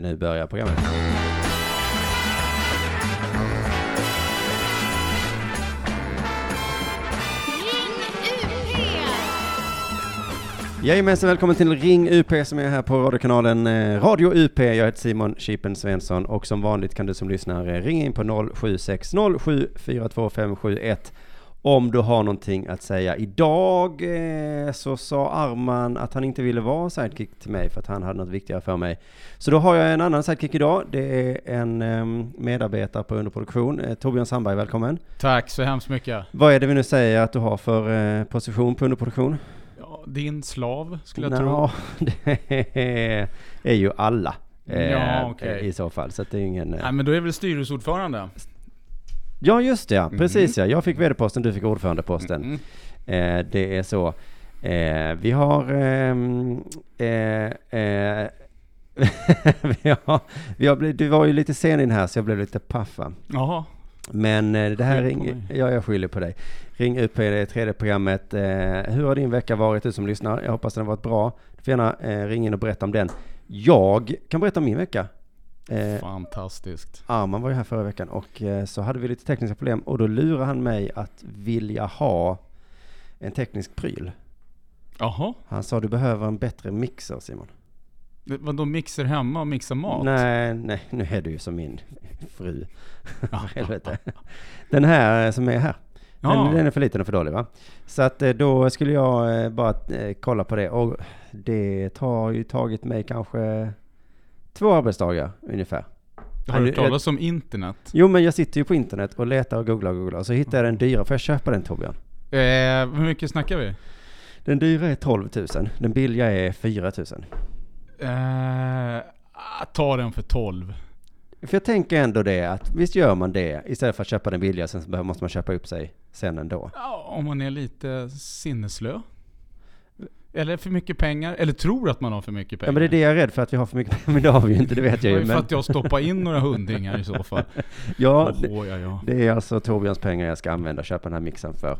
nu börjar programmet. Jajamensan, välkommen till Ring UP som är här på radiokanalen eh, Radio UP. Jag heter Simon Chipen Svensson och som vanligt kan du som lyssnar eh, ringa in på 076 0742571 om du har någonting att säga. Idag eh, så sa Arman att han inte ville vara sidekick till mig för att han hade något viktigare för mig. Så då har jag en annan sidekick idag. Det är en eh, medarbetare på underproduktion. Eh, Torbjörn Sandberg, välkommen. Tack så hemskt mycket. Vad är det vi nu säger att du har för eh, position på underproduktion? Ja, din slav skulle jag Nå, tro. det är ju alla. Ja, okej. I så fall, så det är ingen... Nej men då är väl styrelseordförande? Ja, just det ja. Mhm. Precis ja. Jag fick vd-posten, du fick ordförandeposten. Mm. Eh, det är så. Eh, vi har... ehm, eh, eh, vi har, vi har blivit, du var ju lite sen in här så jag blev lite paff? Jaha. Men eh, det här ring, ja, jag skyller på dig. Ring upp på det tredje programmet. Eh, hur har din vecka varit du som lyssnar? Jag hoppas den har varit bra. Du får gärna eh, ringa in och berätta om den. Jag kan berätta om min vecka. Eh, Fantastiskt. Arman var ju här förra veckan och eh, så hade vi lite tekniska problem och då lurade han mig att vilja ha en teknisk pryl. Jaha. Han sa du behöver en bättre mixer Simon. Vadå mixer hemma och mixa mat? Nej, nej, nu är du ju som min fru. Helvete. Den här eh, som är här. Den, Ja. den är för liten och för dålig va? Så att eh, då skulle jag eh, bara kolla på det och det tar ju tagit mig kanske två arbetsdagar ungefär. Har du hört talas om internet? Jo men jag sitter ju på internet och letar och googlar och googlar så hittar jag den dyra. Får jag köpa den Torbjörn? Eh, hur mycket snackar vi? Den dyra är 12 000, den billiga är 4 000. Eh, ah, ta den för 12. För jag tänker ändå det att visst gör man det istället för att köpa den billiga sen måste man köpa upp sig sen ändå. Ja, om man är lite sinneslö. Eller för mycket pengar. Eller tror att man har för mycket pengar. Ja men det är det jag är rädd för att vi har för mycket men det har vi ju inte, det vet Det jag var ju. ju för att jag stoppar in några hundringar i så fall. ja, Åh, ja, ja. det är alltså Torbjörns pengar jag ska använda och köpa den här mixen för.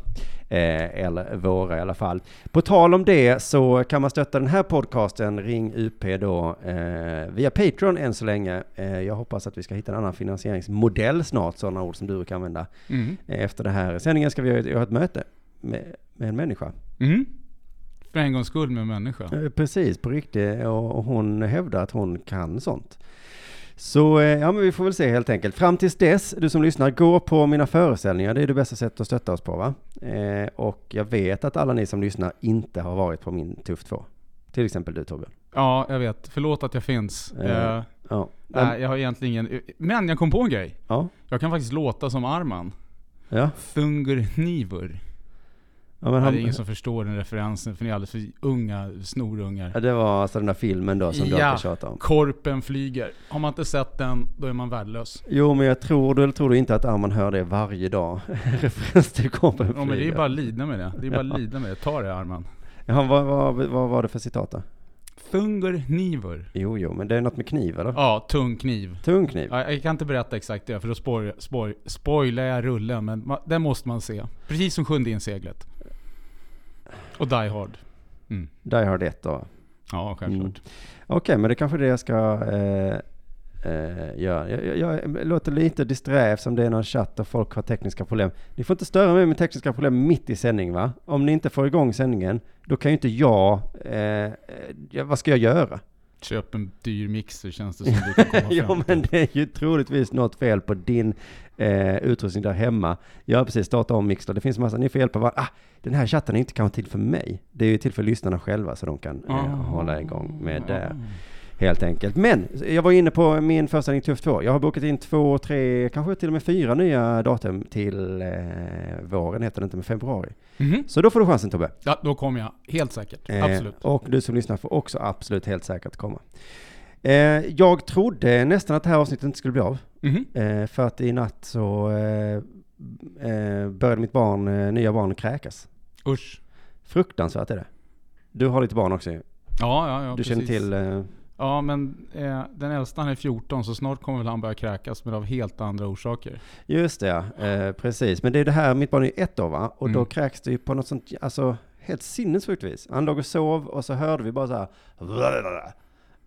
Eh, eller våra i alla fall. På tal om det så kan man stötta den här podcasten, Ring UP då, eh, via Patreon än så länge. Eh, jag hoppas att vi ska hitta en annan finansieringsmodell snart, sådana ord som du brukar använda. Mm. Efter det här sändningen ska vi göra ett- göra ett möte med, med en människa. Mm. För en gångs skull med en människa. Eh, Precis, på riktigt. Och hon hävdar att hon kan sånt. Så eh, ja, men vi får väl se helt enkelt. Fram tills dess, du som lyssnar, gå på mina föreställningar. Det är det bästa sättet att stötta oss på va? Eh, och jag vet att alla ni som lyssnar inte har varit på min Tuff 2. Till exempel du Torbjörn. Ja, jag vet. Förlåt att jag finns. Eh, Eh, Ja. nej, jag har egentligen ingen... Men jag kom på en grej. Ja. Jag kan faktiskt låta som Arman. Ja. Thungur Nivur. Ja men det han, är ingen som förstår den referensen, för ni är alldeles för unga snorungar. ja, det var alltså den där filmen då som du Ja. alltid tjatar om. Korpen flyger. Har man inte sett den, då är man värdelös. Jo, men jag tror, eller tror du inte att Arman hör det varje dag? Referens till Korpen Ja, men det är flyger. bara att lida med det. Det är bara att lida med det. Ta det Arman. Jaha, vad, vad, vad var det för citat då? Thungur Nivur. Jo, jo, men det är något med kniv eller? Ja, tung kniv. Tung kniv? Ja, jag kan inte berätta exakt det, för då spoil, spoil, spoilar jag rullen. Men den måste man se. Precis som Sjunde inseglet. Och Die Hard. Mm. Die Hard 1 då? Ja, självklart. Okej, men det är kanske det jag ska eh, eh, göra. Jag, jag, jag låter lite disträ eftersom det är någon chatt och folk har tekniska problem. Ni får inte störa mig med tekniska problem mitt i sändning va? Om ni inte får igång sändningen, då kan ju inte jag, eh, eh, ja, vad ska jag göra? Köp en dyr mixer känns det som du kan komma ja, men det är ju troligtvis något fel på din eh, utrustning där hemma. Jag har precis startat om Mixler. Det finns massa, ni får hjälpa varandra. Ah, den här chatten är inte kanske till för mig. Det är ju till för lyssnarna själva så de kan eh, hålla igång med det. Helt enkelt. Men jag var inne på min föreställning Tuff 2. Jag har bokat in två, tre, kanske till och med fyra nya datum till eh, våren, heter det inte, men februari. Mhm. Så då får du chansen Tobbe. Ja, då kommer jag. Helt säkert. Eh, Absolut. Och du som lyssnar får också absolut helt säkert komma. Eh, jag trodde nästan att det här avsnittet inte skulle bli av. Mhm. Eh, för att i natt så eh, eh, började mitt barn, nya barn kräkas. Usch. Fruktansvärt är det. Du har lite barn också. Ja, ja, ja. Du precis. känner till... Ja, men eh, den äldsta han är 14, så snart kommer väl han börja kräkas, men av helt andra orsaker. just det ja, eh, precis. Men det är det här, mitt barn är ett år va? Och då Mm. kräks det ju på något sånt, alltså helt sinnessjukt vis. Han låg och sov och så hörde vi bara så här.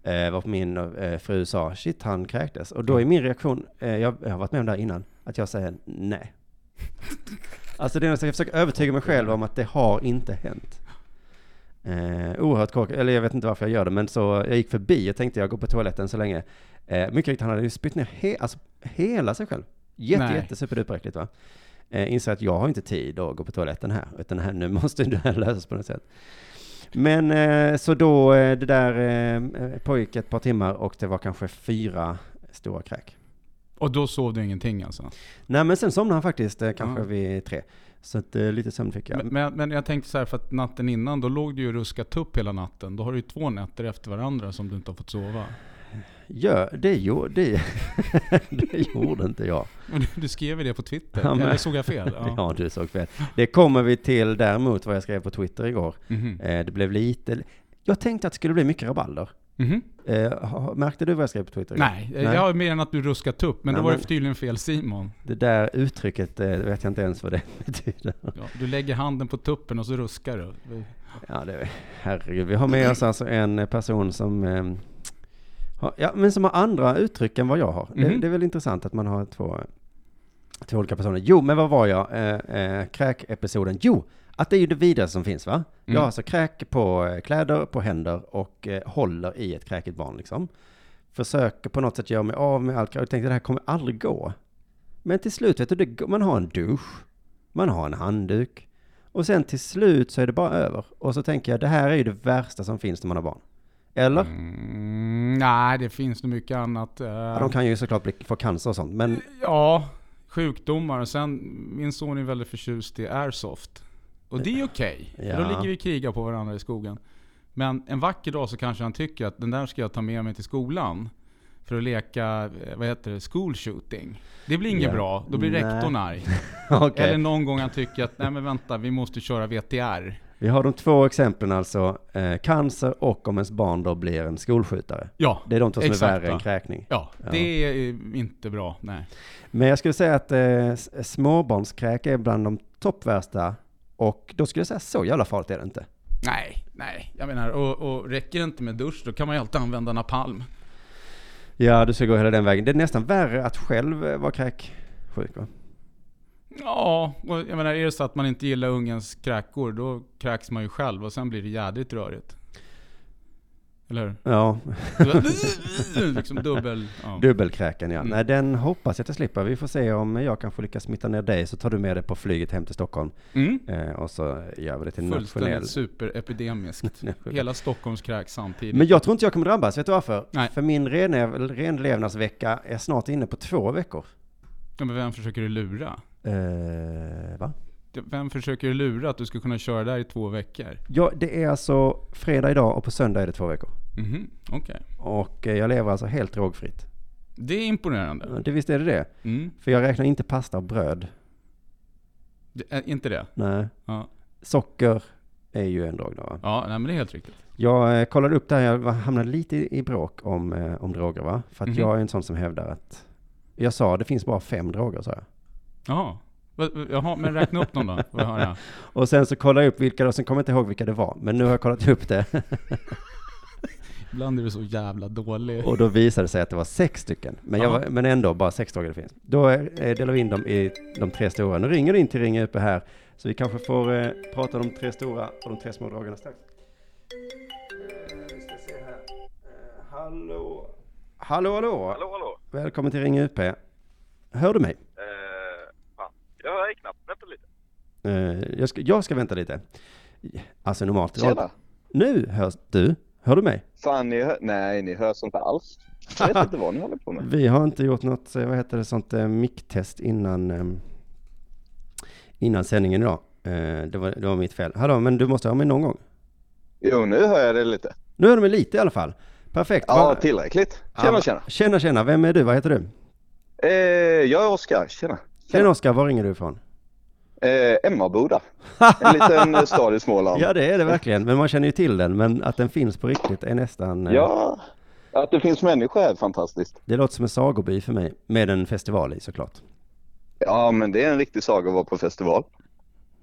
Eh, varpå min eh, fru sa, shit han kräktes. Och då är min reaktion, eh, jag, jag har varit med om det här innan, att jag säger nej. alltså det är något jag försöker övertyga mig själv om att det har inte hänt. Eh, oerhört korkat, eller jag vet inte varför jag gör det, men så jag gick förbi och tänkte jag går på toaletten så länge. Eh, mycket riktigt, han hade ju spytt ner he, alltså, hela sig själv. Jätte, Nej. jätte superduperäckligt va. Eh, inser att jag har inte tid att gå på toaletten här, utan här, nu måste det här lösas på något sätt. Men eh, så då, eh, det där eh, pågick ett par timmar och det var kanske fyra stora kräk. Och då sov du ingenting alltså? Nej men sen somnade han faktiskt eh, kanske Ja. vid tre. Så att, eh, lite sömn fick jag. Men, men, men jag tänkte så här, för att natten innan, då låg du ju ruskat upp hela natten. Då har du ju två nätter efter varandra som du inte har fått sova. Ja, det, gjorde, det, det gjorde inte jag. Men du, du skrev ju det på Twitter, Ja, men- eller såg jag fel? Ja. Ja, du såg fel. Det kommer vi till däremot vad jag skrev på Twitter igår. Mhm. Eh, det blev lite... Jag tänkte att det skulle bli mycket rabalder. Mhm. Eh, ha- märkte du vad jag skrev på Twitter? igår? Nej, jag har mer än att du ruskat upp, men Nej, då var men- det tydligen fel Simon. Det där uttrycket eh, vet jag inte ens vad det betyder. Ja, du lägger handen på tuppen och så ruskar du. Ja, det, herregud. Vi har med oss alltså en person som, eh, har, ja, men som har andra uttryck än vad jag har. Det, Mhm. det är väl intressant att man har två, två olika personer. Jo, men vad var jag? Eh, eh, kräkepisoden. Jo, att det är ju det vidare som finns va? Jag Mm. har alltså kräk på eh, kläder, på händer och eh, håller i ett kräkigt barn liksom. Försöker på något sätt göra mig av med allt kräk och tänkte det här kommer aldrig gå. Men till slut, vet du, det, man har en dusch, man har en handduk. Och sen till slut så är det bara över. Och så tänker jag, det här är ju det värsta som finns när man har barn. Eller? Mm, nej, det finns nog mycket annat. eh, Ja, de kan ju såklart bli, få cancer och sånt, men Ja, sjukdomar. Sen, min son är väldigt förtjust i airsoft. Och det är okej. för Ja. Då ligger vi och krigar på varandra i skogen. Men en vacker dag så kanske han tycker att den där ska jag ta med mig till skolan. För att leka, eh, vad heter det, school shooting. Det blir inget Ja. bra. Då blir Nej. rektorn arg. okej. Eller någon gång han tycker att, nej men vänta, vi måste köra VTR. Vi har de två exemplen alltså, eh, cancer och om ens barn då blir en skolskjutare. Ja, Det är de två som är Exakt, värre än kräkning. ja, Ja. det är inte bra. Nej. Men jag skulle säga att eh, småbarnskräk är bland de toppvärsta. Och då skulle jag säga så jävla farligt är det inte. Nej, nej. Jag menar, och, och räcker det inte med dusch, då kan man ju alltid använda napalm. Ja, du ska gå hela den vägen. Det är nästan värre att själv vara kräksjuk va? Ja, och jag menar är det så att man inte gillar ungens kräkor, då kräks man ju själv och sen blir det jädrigt rörigt. Eller hur? Ja, liksom dubbel... Ja. dubbelkräken ja. Mm. Nej, den hoppas jag att jag slipper. Vi får se om jag kanske lyckas smitta ner dig så tar du med det på flyget hem till Stockholm. Mm. Eh, och så gör vi det till nationell... Fullständigt superepidemiskt. Hela Stockholms kräks samtidigt. Men jag tror inte jag kommer drabbas, vet du varför? Nej. För min renlev- renlevnadsvecka är snart inne på två veckor. Ja, men vem försöker du lura? Eh, va? Vem försöker lura att du ska kunna köra där i två veckor? Ja, det är alltså fredag idag och på söndag är det två veckor. Mhm, okej. Och eh, jag lever alltså helt drogfritt. Det är imponerande. Det visst är det det. Mm. För jag räknar inte pasta och bröd. Det är inte det? Nej. Ja. Socker är ju en drog då. va? Ja, nej men det är helt riktigt. Jag eh, kollade upp det här, jag var- hamnade lite i, i bråk om, eh, om droger va? För att Mhm. jag är en sån som hävdar att jag sa det finns bara fem droger sa jag. Jaha. Jaha, men räkna upp dem då. Får jag höra. Och sen så kollade jag upp vilka, och sen kommer jag inte ihåg vilka det var. Men nu har jag kollat upp det. Ibland är du så jävla dålig. Och då visade det sig att det var sex stycken. Men, jag Ja. var, men ändå, bara sex droger det finns. Då eh, delar vi in dem i de tre stora. Nu ringer det in till Ringa uppe här. Så vi kanske får eh, prata om de tre stora och de tre små drogerna strax. Eh, ska se här. Eh, hallå? Hallå, hallå? Hallå, hallå. Välkommen till Ringa UP. Hör du mig? Jag hör dig knappt. Vänta lite. Eh, jag, ska, jag ska vänta lite. Alltså normalt. Tjena! Nu hörs du. Hör du mig? Fan, ni hör... Nej, ni hörs inte alls. Jag vet inte vad ni håller på med. Vi har inte gjort något, eh, vad heter det, sånt eh, micktest innan, eh, innan sändningen idag. Eh, det, var, det var mitt fel. Hallå, men du måste höra mig någon gång. Jo, nu hör jag det lite. Nu hör du mig lite i alla fall. Perfekt. Ja, Va- tillräckligt. Tjena, Ja, tjena. Tjena, tjena. Vem är du? Vad heter du? Eh, jag är Oskar. Tjena. Tjena Oskar, var ringer du ifrån? Eh, Emmaboda. En liten eh, stad i Småland. Ja, det är det verkligen. Men man känner ju till den. Men att den finns på riktigt är nästan... eh, Ja, att det finns människor är fantastiskt. Det låter som en sagoby för mig. Med en festival i såklart. Ja, men det är en riktig saga att vara på festival.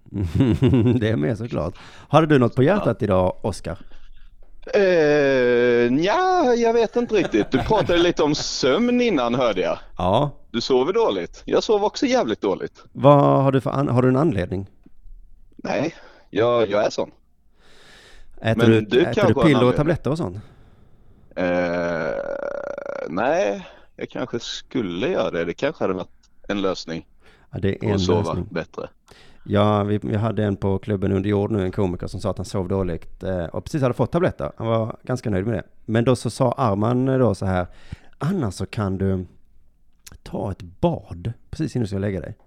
det är med såklart. Hade du något på hjärtat idag, Oskar? Eh, ja, jag vet inte riktigt. Du pratade lite om sömn innan hörde jag. Ja. Du sover dåligt. Jag sov också jävligt dåligt. Vad har du för an- har du en anledning? Nej, jag, jag är sån. Äter Men du, du äter du piller och tabletter och sånt? Eh, nej, jag kanske skulle göra det. Det kanske hade varit en lösning Ja, det är en att sova lösning. bättre. Ja, vi, vi hade en på klubben under jord nu, en komiker som sa att han sov dåligt eh, och precis hade fått tabletter. Han var ganska nöjd med det. Men då så sa Arman eh, då så här, annars så kan du ta ett bad precis innan du ska lägga dig.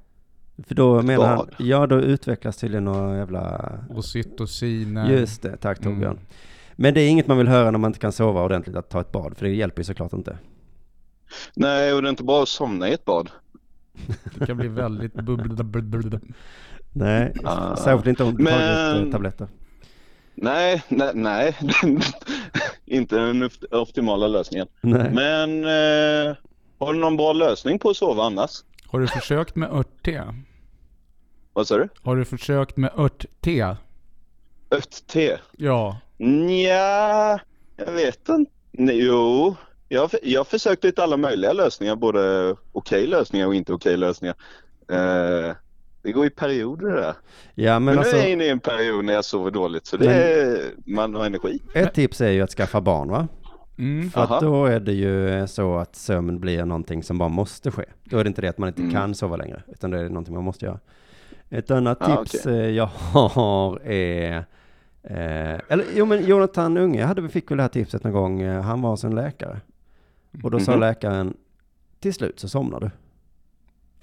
För då menar han, bad? ja då utvecklas tydligen några jävla, Ocytociner. just det, tack Torbjörn. Mm. Men det är inget man vill höra när man inte kan sova ordentligt att ta ett bad, för det hjälper ju såklart inte. Nej, och det är inte bra att somna i ett bad. Det kan bli väldigt. Nej, Ah. särskilt inte om du tagit Men- eh, tabletter. Nej, nej, nej. inte den opt- optimala lösningen. Nej. Men eh, har du någon bra lösning på att sova annars? Har du försökt med örtte? Vad sa du? Har du försökt med örtte? Örtte? Ja. Nja, jag vet inte. Jo, jag, har- jag har försökt lite alla möjliga lösningar. Både okej lösningar och inte okej lösningar. Eh, det går i perioder det där. Ja, men, Men, alltså, nu är jag inne i en period när jag sover dåligt så det Men- är, man har energi. ett tips är ju att skaffa barn va? Mm. För att då är det ju så att sömn blir någonting som bara måste ske. Då är det inte det att man inte Mm. kan sova längre, utan det är någonting man måste göra. Ett annat Ah, tips eh, jag har är, eh, eller jo men Jonathan Unge hade, fick väl det här tipset någon gång, eh, han var hos en läkare. Och då sa Mhm. läkaren, till slut så somnar du.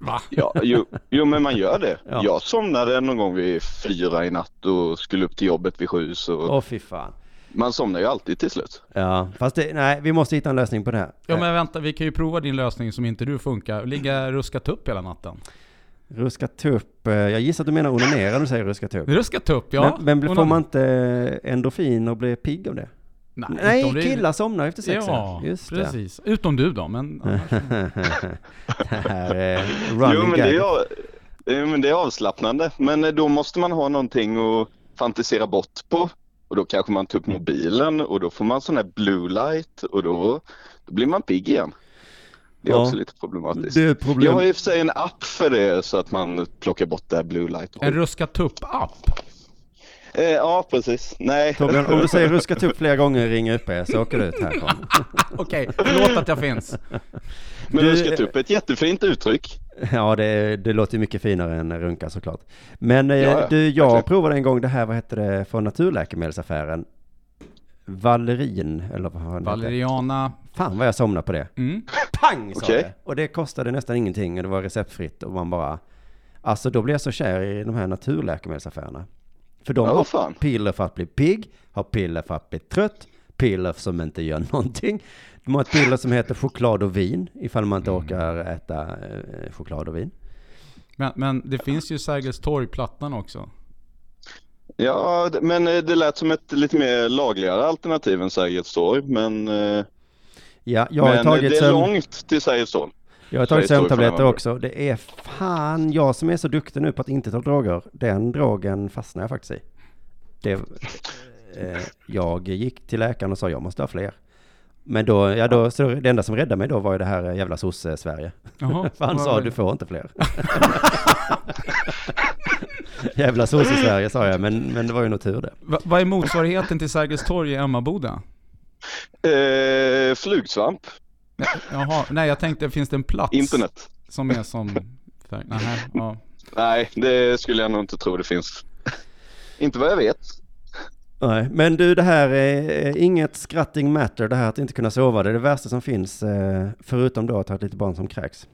Va? Ja, jo, jo men man gör det. Ja. Jag somnade någon gång vid fyra i natt och skulle upp till jobbet vid sju så Åh fy fan. man somnar ju alltid till slut. Ja, fast det, nej, vi måste hitta en lösning på det här. Ja men vänta, vi kan ju prova din lösning som inte du funkar. Ligga ruskat upp hela natten. Ruskat upp, eh, jag gissar att du menar onanera när du säger ruskat upp. Ruskat upp, ja. men, men får man inte endorfin och bli pigg av det? Nej, Nej, om det- killar somnar efter sex. Ja, Just det. precis. Utom du då, men annars... det här är running Jo men det, är, jo, men det är avslappnande. Men eh, då måste man ha någonting att fantisera bort på. Och då kanske man tar upp mobilen och då får man sån här blue light och då, då blir man pigg igen. Det är Ja. också lite problematiskt. Det är ett problem. Jag har i och för sig en app för det så att man plockar bort det här blue light. En ruskat upp-app. Eh, ja precis. Nej. Torbjörn, om du säger ruskat upp flera gånger ring upp er så åker du ut härifrån. Okej, förlåt att jag finns. Men Du- ruskat upp är ett jättefint uttryck. Ja, det, det låter ju mycket finare än runka såklart. Men eh, Ja, ja, du, jag verkligen. provade en gång det här, vad hette det, från naturläkemedelsaffären. Valerin, eller vad hette? Valeriana. Fan vad jag somnade på det. Mm. Pang sa Okej. det. Och det kostade nästan ingenting och det var receptfritt och man bara... Alltså då blev jag så kär i de här naturläkemedelsaffärerna. För de Ja, har piller för att bli pigg, har piller för att bli trött, piller som inte gör någonting. De har ett piller som heter choklad och vin, ifall man inte orkar äta eh, choklad och vin. Men, men det finns ju Sergels torg, Plattan också. Ja, men eh, det lät som ett lite mer lagligare alternativ än Sergels torg. Men, eh, Ja, jag har men eh, tagit det är långt till Sergels torg. Jag har tagit sömntabletter också. Det är fan jag som är så duktig nu på att inte ta droger. Den drogen fastnar jag faktiskt i. Det, eh, jag gick till läkaren och sa jag måste ha fler. Men då, ja då, så det enda som räddade mig då var ju det här eh, jävla sosse-Sverige. För han sa du får inte fler. jävla sosse-Sverige sa jag, men, men det var ju nog tur det. Va, vad är motsvarigheten till Sergels torg i Emmaboda? Eh, flugsvamp, Jaha, nej jag tänkte, finns det en plats internet. som är som... Nähä, ja. Nej, det skulle jag nog inte tro det finns. inte vad jag vet. Nej, men du det här är eh, inget skratting matter, det här att inte kunna sova, det är det värsta som finns, eh, förutom då att ha ett litet barn som kräks.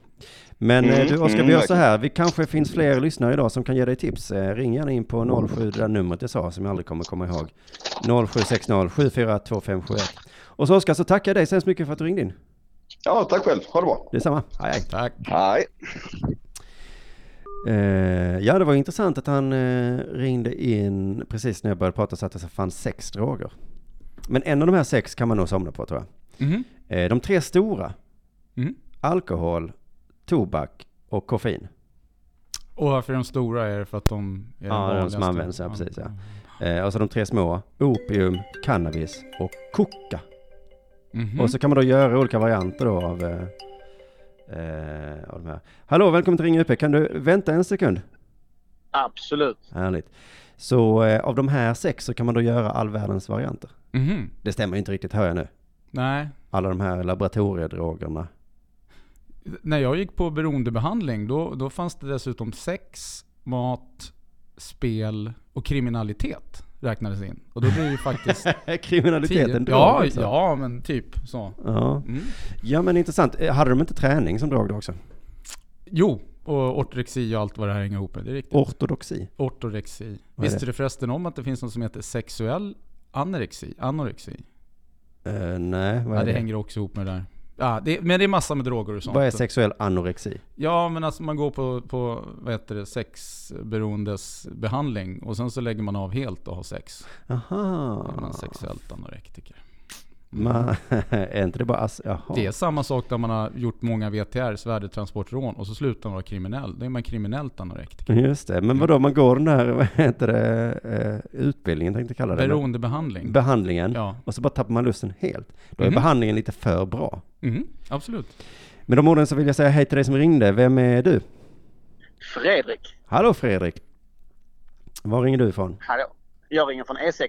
Men eh, Mm, du Oskar, mm, vi gör så här, vi kanske finns fler lyssnare idag som kan ge dig tips. Ring gärna in på 07, det där numret jag sa som jag aldrig kommer komma ihåg. 0760 742571. Och så Oskar, så tackar jag dig så hemskt mycket för att du ringde in. Ja, tack själv. Ha det bra. Detsamma, hej hej. Tack. Hej. Eh, ja, det var intressant att han eh, ringde in precis när jag började prata så att det fanns sex droger. Men en av de här sex kan man nog somna på tror jag. Mhm. Eh, de tre stora, Mm. alkohol, tobak och koffein. Och varför de stora? Är det för att de är Ja, de som vanligaste? används, ja, precis, ja. Eh, och så de tre små, opium, cannabis och koka. Mhm. Och så kan man då göra olika varianter då av, eh, eh, av de här. Hallå, välkommen till Ring UP. Kan du vänta en sekund? Absolut. Härligt. Så eh, av de här sex så kan man då göra all världens varianter. Mhm. Det stämmer inte riktigt, hör jag nu. Nej. Alla de här laboratoriedrogerna. När jag gick på beroendebehandling, då, då fanns det dessutom sex, mat, spel och kriminalitet räknades in. Och då blir det ju faktiskt Kriminaliteten drog Ja, också. ja, men typ så. ja. Mm. Ja men intressant. Eh, Hade de inte träning som drog då också? Jo, och ortorexi och allt vad det här hänger ihop med. Det är riktigt. Ortodoxi. Ortorexi. Vad Visste du förresten om att det finns något som heter sexuell anorexi? Anorexi? Eh, nej, vad Ja, är det det? hänger också ihop med det där. Ja, det, men det är massa med droger och sånt. Vad är sexuell anorexi? Ja, men alltså man går på, på vad heter det, sexberoendesbehandling och sen så lägger man av helt och har sex. Då Aha. är man sexuellt anorektiker. Man, är inte det bara ass, jaha. Det är samma sak där man har gjort många VTRs, värdetransportrån, och så slutar man vara kriminell. Då är man kriminellt anorektiker. Just det, men vadå, man går den där, vad heter det, eh, utbildningen tänkte jag kalla det. Beroendebehandling. Behandlingen. Ja. Och så bara tappar man lusten helt. Då är Mhm. behandlingen lite för bra. Mhm, absolut. Med de orden så vill jag säga hej till dig som ringde. Vem är du? Fredrik. Hallå Fredrik. Var ringer du ifrån? Hallå. Jag ringer från E6.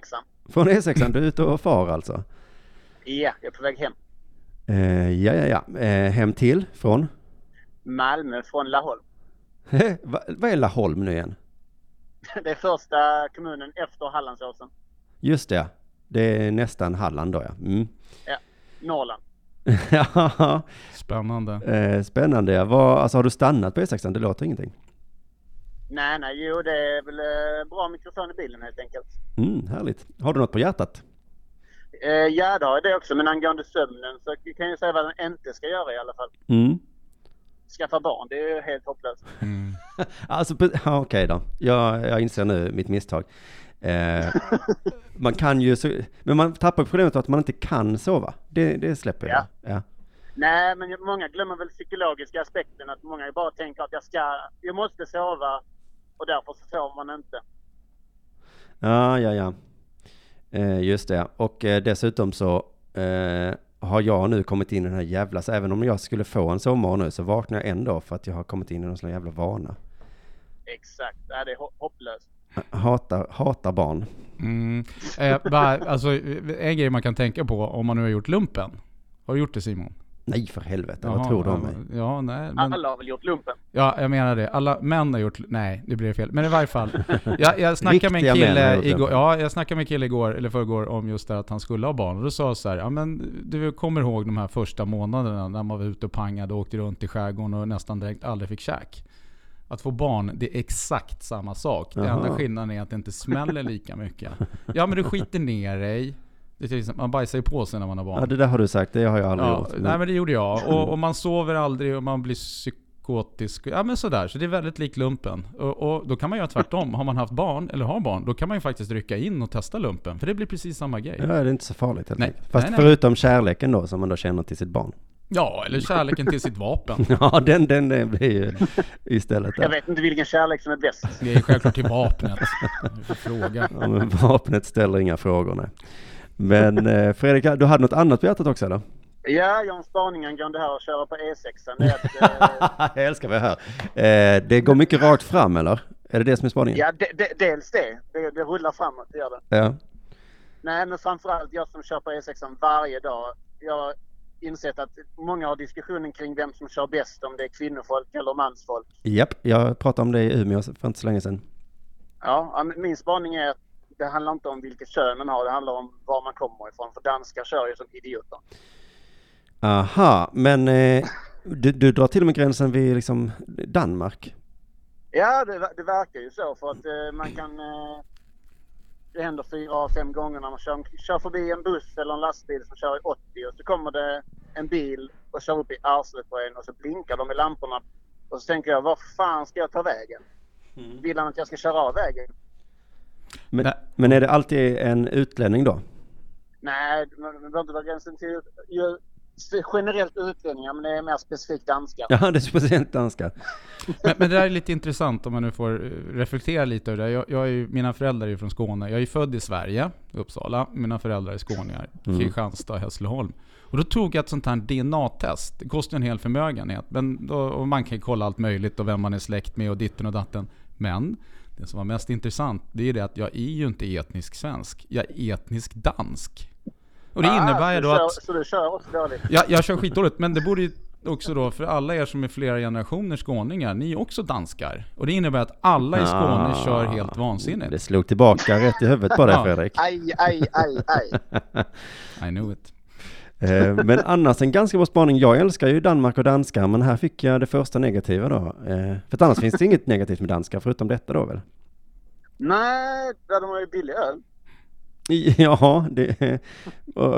Från E6, du är ute och far alltså? Ja, jag är på väg hem. Eh, ja, ja, ja. Eh, hem till? Från? Malmö från Laholm. Va, vad är Laholm nu igen? Det är första kommunen efter Hallandsåsen. Just det, det är nästan Halland då ja. Mm. Norrland. ja, Spännande. eh, spännande. ja. Vad, alltså har du stannat på E6? Det låter ingenting. Nej, nej, jo det är väl eh, bra mikrofon i bilen helt enkelt. Mm, härligt. Har du något på hjärtat? Eh, ja, det har jag det också. Men angående sömnen så kan jag säga vad den inte ska göra i alla fall. Mm. Skaffa barn, det är ju helt hopplöst. Mm. Alltså, okej då. Jag, jag inser nu mitt misstag. Eh, man kan ju, men man tappar problemet att man inte kan sova. Det, det släpper jag. Ja. Nej, men många glömmer väl psykologiska aspekten. Att många bara tänker att jag ska, jag måste sova och därför så sover man inte. Ja, ja, ja. Eh, just det. Och eh, dessutom så eh, har jag nu kommit in i den här jävla, så även om jag skulle få en sovmorgon nu så vaknar jag ändå för att jag har kommit in i någon sån jävla vana. Exakt, ja, det är ho- hopplöst. Hatar, hatar barn. Mm. Eh, bara, alltså, en grej man kan tänka på om man nu har gjort lumpen. Har du gjort det Simon? Nej för helvete, Jaha, vad tror du om mig? Ja, nej. Men, Alla har väl gjort lumpen? ja, jag menar det. Alla män har gjort... Nej, det blir fel. Men i varje fall. Jag, jag snackade med en kille igår, ja, jag snackade med en kille igår, eller förrgår, om just det att han skulle ha barn. Och då sa jag så här, ja men du kommer ihåg de här första månaderna när man var ute och pangade och åkte runt i skärgården och nästan direkt aldrig fick käk. Att få barn, det är exakt samma sak. Det Jaha. enda skillnaden är att det inte smäller lika mycket. Ja men du skiter ner dig. Det är till exempel, man bajsar ju på sig när man har barn. Ja, det där har du sagt, det har jag aldrig Ja, gjort. nej men det gjorde jag. Och, och man sover aldrig och man blir psykotisk. Ja men sådär, så det är väldigt lik lumpen. Och, och då kan man göra tvärtom. Har man haft barn, eller har barn, då kan man ju faktiskt rycka in och testa lumpen. För det blir precis samma grej. Ja, det är inte så farligt helt Nej. enkelt. Fast Nej, nej. förutom kärleken då som man då känner till sitt barn. Ja, eller kärleken till sitt vapen. Ja, den, den eh, blir ju istället Jag vet inte vilken kärlek som är bäst. Det är ju självklart till vapnet. Du får fråga. Ja, men vapnet ställer inga frågor, nej. Men eh, Fredrik, du hade något annat på hjärtat också eller? Ja, jag har en spaning angående det här att köra på E6. Det är att, eh, jag älskar vad jag hör. Eh, det går mycket rakt fram eller? Är det det som är spaningen? ja, de, de, dels det. det. Det rullar framåt, det gör det. Ja. Nej, men framförallt jag som kör på E6 varje dag. Jag har insett att många har diskussionen kring vem som kör bäst, om det är kvinnofolk eller mansfolk. Japp, jag pratade om det i Umeå för inte så länge sedan. Ja, min spaning är att det handlar inte om vilket kön man har, det handlar om var man kommer ifrån. För danskar kör ju som idioter. Aha, men eh, du, du drar till och med gränsen vid liksom Danmark? Ja, det, det verkar ju så för att eh, man kan... Eh, det händer fyra av fem gånger när man kör, kör förbi en buss eller en lastbil som kör i 80 och så kommer det en bil och kör upp i arslet på en och så blinkar de i lamporna. Och så tänker jag, var fan ska jag ta vägen? Vill han att jag ska köra av vägen? Men, men är det alltid en utlänning då? Nej, man behöver inte dra gränsen till... Ju generellt utlänningar, men det är mer specifikt danskar. Ja, det är speciellt danskar. Men, men det där är lite intressant om man nu får eh, reflektera lite över det. Jag, jag är ju, mina föräldrar är ju från Skåne. Jag är född i Sverige, Uppsala. Mina föräldrar är skåningar, Mm. Kristianstad, Hässleholm. Och då tog jag ett sånt här DNA-test. Det kostar en hel förmögenhet. Men då, och man kan ju kolla allt möjligt och vem man är släkt med och ditten och datten. Men det som var mest intressant, det är det att jag är ju inte etnisk svensk. Jag är etnisk dansk. Och det innebär ah, ju så då kör, att... Så du kör också dåligt? Jag, jag kör skitdåligt, men det borde ju också då, för alla er som är flera generationer skåningar, ni är också danskar. Och det innebär att alla i Skåne Ah, kör helt Det vansinnigt. slog tillbaka rätt i huvudet på dig. Fredrik. Aj, aj, aj, aj. I know it. Eh, Men annars en ganska bra spaning. Jag älskar ju Danmark och danskar, men här fick jag det första negativa då. Eh, För annars finns det inget negativt med danskar, förutom detta då väl? Nej, där de har ju billig öl. Ja, det,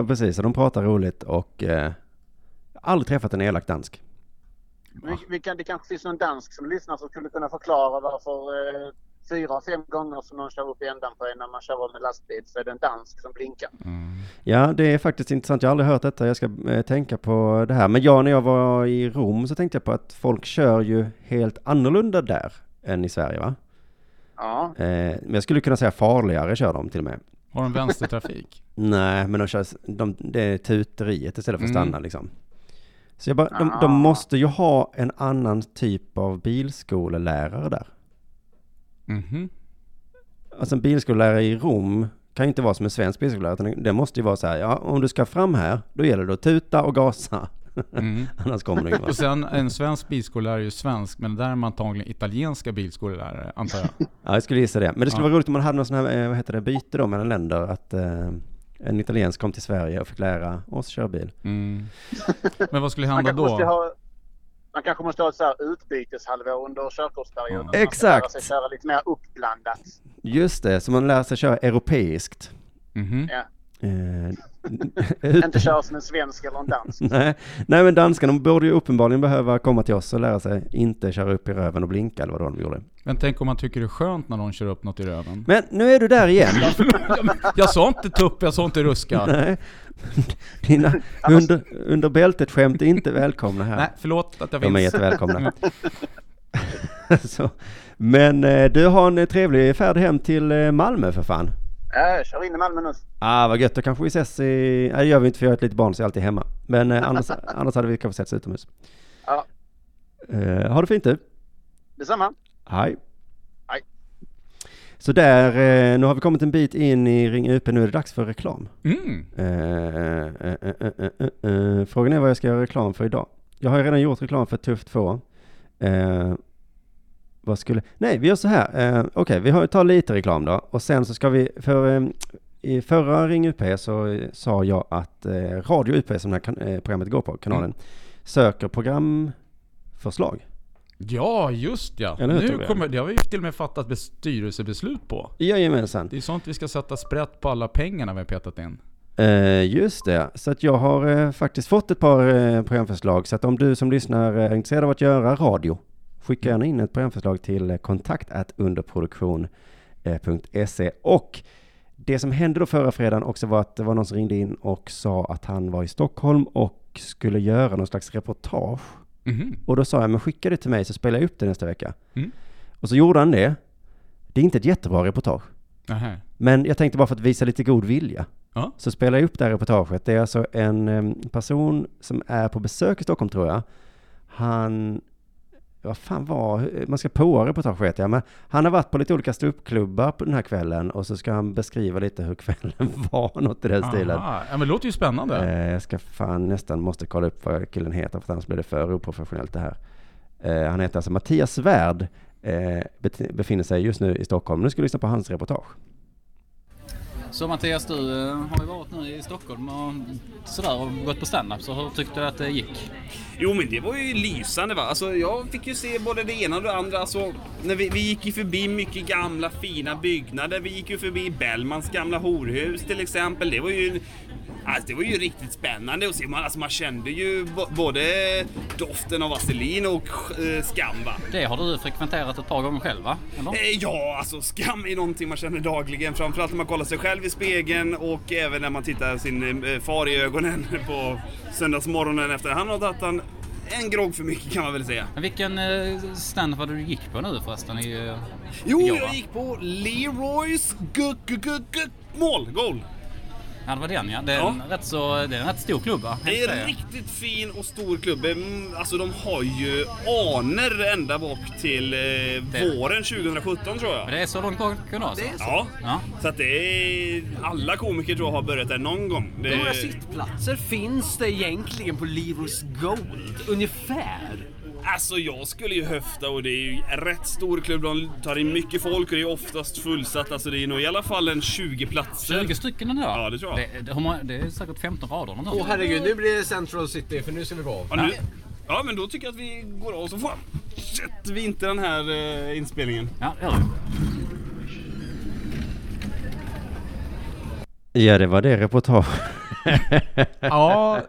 precis. De pratar roligt och eh, aldrig träffat en elak dansk. Vi, vi kan, det kanske finns någon dansk som lyssnar som skulle kunna förklara varför eh, fyra, fem gånger som någon kör upp i ändan på en när man kör med lastbil så är det en dansk som blinkar. Ja, det är faktiskt intressant. Jag har aldrig hört detta. Jag ska eh, tänka på det här. Men jag, när jag var i Rom så tänkte jag på att folk kör ju helt annorlunda där än i Sverige, va? Ja, Eh, men jag skulle kunna säga farligare kör de till och med. Har de vänstertrafik? Nej, men de kör, de, det är tuteriet istället för att Mm. stanna liksom. Så jag bara, de, Ah. de måste ju ha en annan typ av bilskolelärare där. Mhm. Alltså en bilskollärare i Rom kan ju inte vara som en svensk bilskollärare, utan det måste ju vara så här, ja, om du ska fram här, då gäller det att tuta och gasa. Mm. Annars kommer du ingen Och sen en svensk bilskollärare är ju svensk, men där är man antagligen italienska bilskollärare, antar jag. Ja, jag skulle gissa det. Men det skulle Ja. vara roligt om man hade någon sån här, eh, vad heter det, byte då mellan länder, att eh, en italiensk kom till Sverige och fick lära oss köra bil. Mm. Men vad skulle hända då? Man kanske måste ha ett så här utbyteshalvår under körkortsperioden. Ja. Man ska Exakt. lära sig köra lite mer uppblandat. Just det, så man lär sig köra europeiskt. Mhm. Ja. Eh, Inte köra som en svensk eller en dansk. nej, nej, men danskarna borde ju uppenbarligen behöva komma till oss och lära sig inte köra upp i röven och blinka eller vad de gjorde. Men tänk om man tycker det är skönt när någon kör upp något i röven. Men nu är du där igen. Jag sa inte tupp, jag sa inte ruska. nej. Dina under, under bältet skämt är inte välkomna här. Nej, förlåt att jag De är finns. jättevälkomna. Så. Men eh, du har en trevlig färd hem till eh, Malmö för fan. Ja, jag kör in i Malmö nu. Ah, vad gött, då kanske vi ses i... Nej, det gör vi inte för jag har ett litet barn så jag är alltid hemma. Men eh, annars, annars hade vi kanske setts utomhus. Ja. Eh, ha det fint du. Detsamma. Hej. Hej. Så där, eh, nu har vi kommit en bit in i Ring UP, nu är det dags för reklam. Mm. Eh, eh, eh, eh, eh, eh. Frågan är vad jag ska göra reklam för idag. Jag har ju redan gjort reklam för Tufft 2. Vad skulle... Nej, vi gör så här. Eh, Okej, vi har, tar lite reklam då. Och sen så ska vi... För eh, i förra Ring UP så sa jag att eh, Radio UP, som det här kan, eh, programmet går på, kanalen, Mm. söker programförslag. Ja, just ja. Eller hur, nu kommer, det har vi till och med fattat bes- styrelsebeslut på. Jajamensan. Det är sånt vi ska sätta sprätt på alla pengarna vi har petat in. Eh, just det, så att jag har eh, faktiskt fått ett par eh, programförslag. Så att om du som lyssnar är intresserad av att göra radio, skicka gärna in ett programförslag till eh, kontakt underproduktion.se. Och det som hände då förra fredagen också var att det var någon som ringde in och sa att han var i Stockholm och skulle göra någon slags reportage. Mhm. Och då sa jag, men skicka det till mig så spelar jag upp det nästa vecka. Mm. Och så gjorde han det. Det är inte ett jättebra reportage. Nähä. Men jag tänkte bara för att visa lite god vilja. Ja. Så spelar jag upp det här reportaget. Det är alltså en em, person som är på besök i Stockholm tror jag. Han, vad fan var, man ska påa reportage vet jag, men han har varit på lite olika ståuppklubbar på den här kvällen och så ska han beskriva lite hur kvällen var, något i den stilen. Aha. Ja, men det låter ju spännande. Eh, jag ska fan nästan måste kolla upp vad killen heter för annars blir det för oprofessionellt det här. Eh, han heter alltså Mattias Svärd, eh, befinner sig just nu i Stockholm. Nu ska vi lyssna på hans reportage. Så Mattias, du eh, har ju varit nu i Stockholm och sådär och gått på standup. Så hur tyckte du att det gick? Jo men det var ju lysande va. Alltså jag fick ju se både det ena och det andra. Alltså, när vi, vi gick ju förbi mycket gamla fina byggnader. Vi gick ju förbi Bellmans gamla horhus till exempel. Det var ju Alltså, det var ju riktigt spännande att se. Man, alltså, man kände ju både doften av vaselin och eh, skam va? Det har du frekventerat ett par gånger själv va? Eller? Eh, Ja, alltså skam är någonting man känner dagligen. Framförallt när man kollar sig själv i spegeln och även när man tittar sin eh, far i ögonen på söndagsmorgonen efter han har tagit en, en grogg för mycket kan man väl säga. Men vilken eh, stand var det du gick på nu förresten? I, Jo, igår, jag gick på Leroys gu- Ja det var den ja. Det är, Ja. En, rätt så, det är en rätt stor klubb va? Det är en riktigt fin och stor klubb. Mm, Alltså de har ju aner ända bak till eh, våren 2017 tror jag. Men det är så långt bak ändå alltså? Ja, Ja. så att det är... Alla komiker tror jag har börjat där någon gång. Det Hur många sittplatser finns det egentligen på Leroys Gold? Ungefär? Alltså jag skulle ju höfta och det är ju rätt stor klubb. De tar in mycket folk och det är oftast fullsatt. Alltså det är nog i alla fall en 20 platser. 20 stycken ändå? Ja, det tror jag. Det, det, hur många- det är säkert 15 rader eller. Åh herregud, nu blir det Central City för nu ska vi gå av. Ja, nu, ja men då tycker jag att vi går av så fortsätter vi inte den här eh, inspelningen. Ja, det gör vi. Ja, det var det reportage. Ja,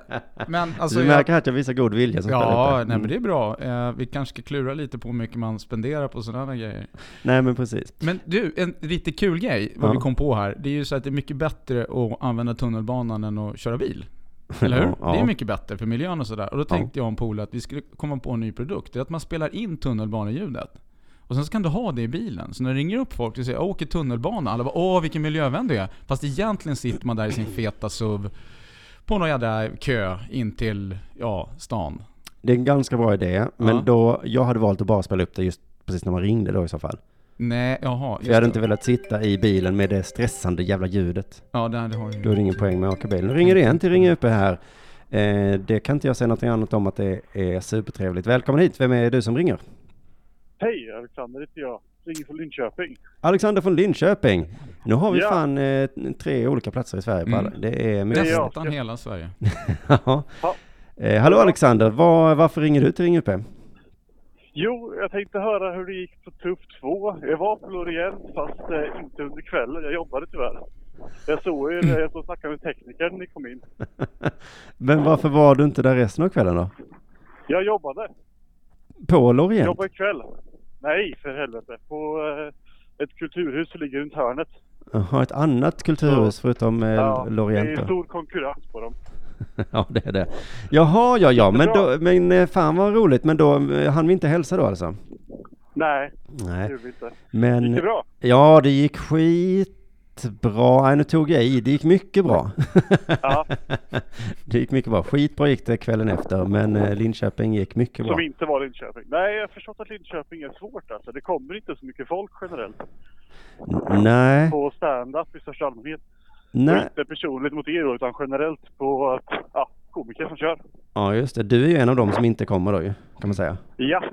men alltså... du jag- märker att jag visar god vilja som Ja, nej men Mm. det är bra. Eh, vi kanske ska klura lite på hur mycket man spenderar på sådana grejer. Nej, men precis. Men du, en riktigt kul grej, vad Ja. vi kom på här. Det är ju så att det är mycket bättre att använda tunnelbanan än att köra bil. Eller hur? Ja, Det är ja. mycket bättre för miljön och sådär. Och då tänkte jag och en polare att vi skulle komma på en ny produkt. Det är att man spelar in tunnelbaneljudet. Och sen så kan du ha det i bilen. Så när det ringer upp folk och säger jag åker tunnelbana. Alla bara åh vilken miljövän du är. Fast egentligen sitter man där i sin feta SUV på någon jävla kö in till, ja, stan. Det är en ganska bra idé, men Ja. då, jag hade valt att bara spela upp det just precis när man ringde då i så fall. Nej, jaha. För jag hade just inte det. velat sitta i bilen med det stressande jävla ljudet. Ja, det, det har du Då är det ingen poäng med att åka bil. Nu ringer det igen till Ring UP här. Eh, det kan inte jag säga något annat om att det är supertrevligt. Välkommen hit, vem är du som ringer? Hej, Alexander heter jag. Ringer från Linköping. Alexander från Linköping. Nu har vi Ja. fan eh, tre olika platser i Sverige på Mm. alla. Det är Det är mycket. Nästan hela Sverige. Ja. Ja. Eh, hallå Alexander, var, varför ringer du till Ring UP? Jo, jag tänkte höra hur det gick på Tuff 2. Jag var på Lorient fast eh, inte under kvällen. Jag jobbade tyvärr. Jag såg ju jag stod och snackade med teknikern när ni kom in. Men varför var du inte där resten av kvällen då? Jag jobbade. På Lorient? Jobbade ikväll. Nej, för helvete. På eh, ett kulturhus som ligger runt hörnet. Jaha, ett annat kulturhus förutom eh, Ja, det Lorient är då? stor konkurrens på dem. Ja, det är det. Jaha, ja, ja, men, då, men eh, fan vad roligt. Men då eh, hann vi inte hälsa då alltså? Nej, det Nej, gjorde vi inte. men Gick det bra? ja, det gick skitbra. Nej, nu tog jag i. Det gick mycket bra. Ja. det gick mycket bra. Skitbra gick det kvällen efter, men eh, Linköping gick mycket bra. Som inte var Linköping. Nej, jag har förstått att Linköping är svårt alltså. Det kommer inte så mycket folk generellt Nej, på stand-up i största allmänhet. Och nej. inte personligt mot er då, utan generellt på att, ja, komiker som kör. Ja, just det. Du är ju en av dem som inte kommer då ju, kan man säga. Ja.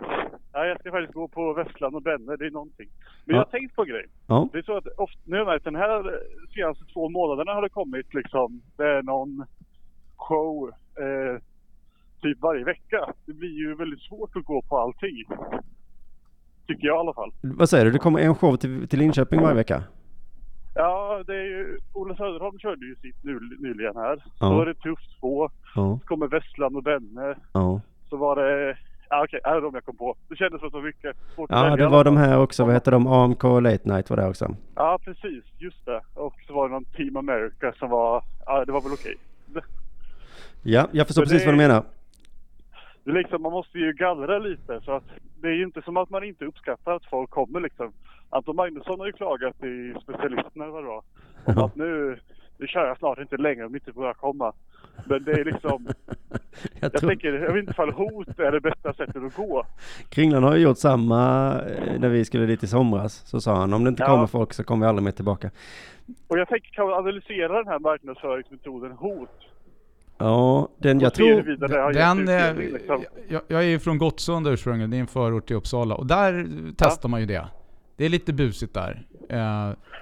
Ja jag ska faktiskt gå på Västland och Benne, det är någonting. Men Ja. jag har tänkt på en grej. Ja, Det är så att ofta, nu har den här senaste två månaderna har det kommit liksom, det är någon show eh, typ varje vecka. Det blir ju väldigt svårt att gå på allting. Tycker jag i alla fall. vad säger du? Det kommer en show till, till Linköping varje vecka? Ja, det är ju, Ola Söderholm körde ju sitt nu, nyligen här. Så Ja. var det Tufft 2, Ja, så kommer Västland och Benne. ja. Så var det, ja okej, är det de jag kom på. Det kändes som så mycket. Svårt att Ja, välja det var de här också. Vad heter de? AMK Late Night var det också. Ja, precis. Just det. Och så var det någon Team America som var, ja det var väl okej. Det, Ja, jag förstår Men precis det- vad du menar. det är liksom, man måste ju gallra lite så att det är ju inte som att man inte uppskattar att folk kommer liksom. Anton Magnusson har ju klagat i specialisterna eller vad det var. Om att nu, nu kör jag snart inte längre om inte börjar komma. Men det är liksom, Jag jag tror, tänker, jag vet inte ifall hot är det bästa sättet att gå. Kringlan har ju gjort samma eh, när vi skulle dit i somras. Så sa han, om det inte Ja. kommer folk så kommer vi aldrig mer tillbaka. Och jag tänker, kan man analysera den här marknadsföringsmetoden hot? Ja, den jag tror... Den, gett eh, liksom. jag, jag är ju från Gottsunda ursprungligen, det är en förort till Uppsala. Och där testar man ju det. Det är lite busigt där. Eh,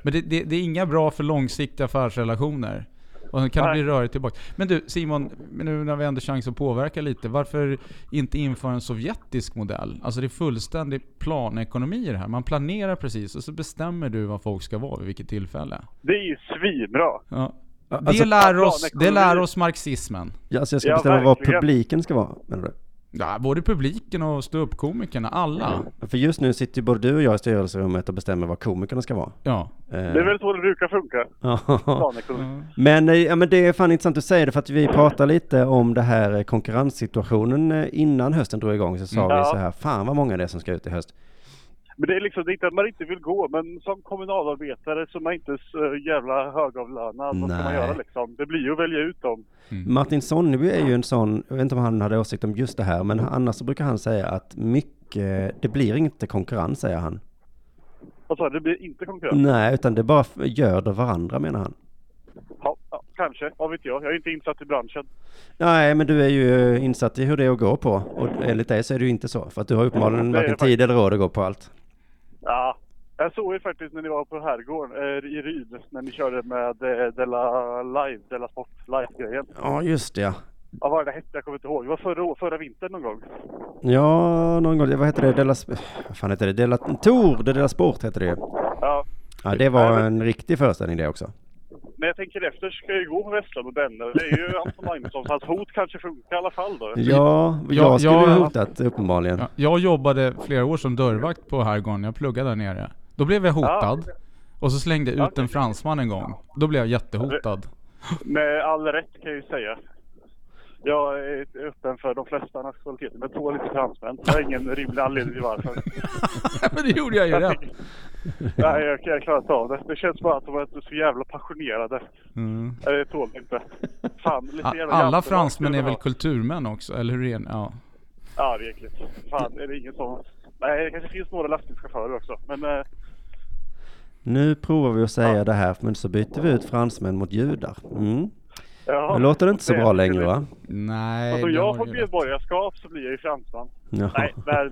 men det, det, det är inga bra för långsiktiga affärsrelationer. Och sen kan Nej. det bli rörigt tillbaka. Men du Simon, nu när vi ändå chans att påverka lite. Varför inte införa en sovjetisk modell? Alltså det är fullständig planekonomi i det här. Man planerar precis och så bestämmer du vad folk ska vara vid vilket tillfälle. Det är ju svinbra. Ja. Det Alltså- lär oss, det lär oss marxismen. Ja, alltså jag ska Ja, bestämma vad verkligen. publiken ska vara, menar du? Ja, både publiken och ståuppkomikerna, alla. För just nu sitter ju både du och jag i styrelserummet och bestämmer vad komikerna ska vara. Ja. Det är väl så det brukar funka. Ja. Planekonomi. Men, eh, ja, men det är fan intressant att säga det för att vi pratade lite om det här eh, konkurrenssituationen eh, innan hösten drog igång så sa Mm. vi Ja. så här, fan vad många det är som ska ut i höst. Men det är liksom det att man inte vill gå, men som kommunalarbetare som är inte så jävla högavlönad, vad ska man göra liksom? Det blir ju att välja ut dem. Martin Sonneby är ju en sån, jag vet inte om han hade åsikt om just det här, men annars så brukar han säga att mycket, det blir inte konkurrens säger han. Vad sa du? Det blir inte konkurrens? Nej, utan det bara f- göder varandra menar han. Ja, ja, kanske. Vad vet jag? Jag är inte insatt i branschen. Nej, men du är ju insatt i hur det är att gå på. Och enligt dig så är det ju inte så. För att du har uppenbarligen Det varken tid eller råd att gå på allt. Ja, jag såg ju faktiskt när ni var på herrgården eh, i Ryd, när ni körde med eh, Della Live, Della Sport Live-grejen. Ja, just det ja. Ja, vad var det hette? Jag kommer inte ihåg. Det var förra, förra vintern någon gång. Ja, någon gång, vad heter det? Della, vad fan heter det? Della det Della Sport heter det ju. Ja, Ja, det var en riktig föreställning det också. När jag tänker efter ska jag ju gå på Västland och Benne. Det är ju Anton Magnusson, så hans hot kanske funkar i alla fall då. Ja, Ja, jag skulle ju ja. hotat uppenbarligen. Ja, jag jobbade flera år som dörrvakt på Herrgården, jag pluggade där nere. Då blev jag hotad. Och så slängde jag ut en fransman en gång. Då blev jag jättehotad. Med all rätt kan jag ju säga. Jag är öppen för de flesta nationaliteter, men tål inte fransmän. Jag har ingen rimlig anledning till varför. Men det gjorde jag ju rätt. Nej, jag, jag klarar inte av det. Det känns bara att de är så jävla passionerade. Mm. Jag tål inte. Fan, lite A- jävla Alla fransmän är väl kulturmän också, eller hur är det? Ja. Ja, det är äckligt. Fan, är det ingen som... Nej, det kanske finns några lastbilschaufförer också. Men eh, Nu provar vi att säga det här, men så byter vi ut fransmän mot judar. Mm. Ja, Nu låter det inte så det är bra det. längre va? Nej, alltså, det jag har får du medborgarskap så blir jag ju fransman. Ja. Nej, det här är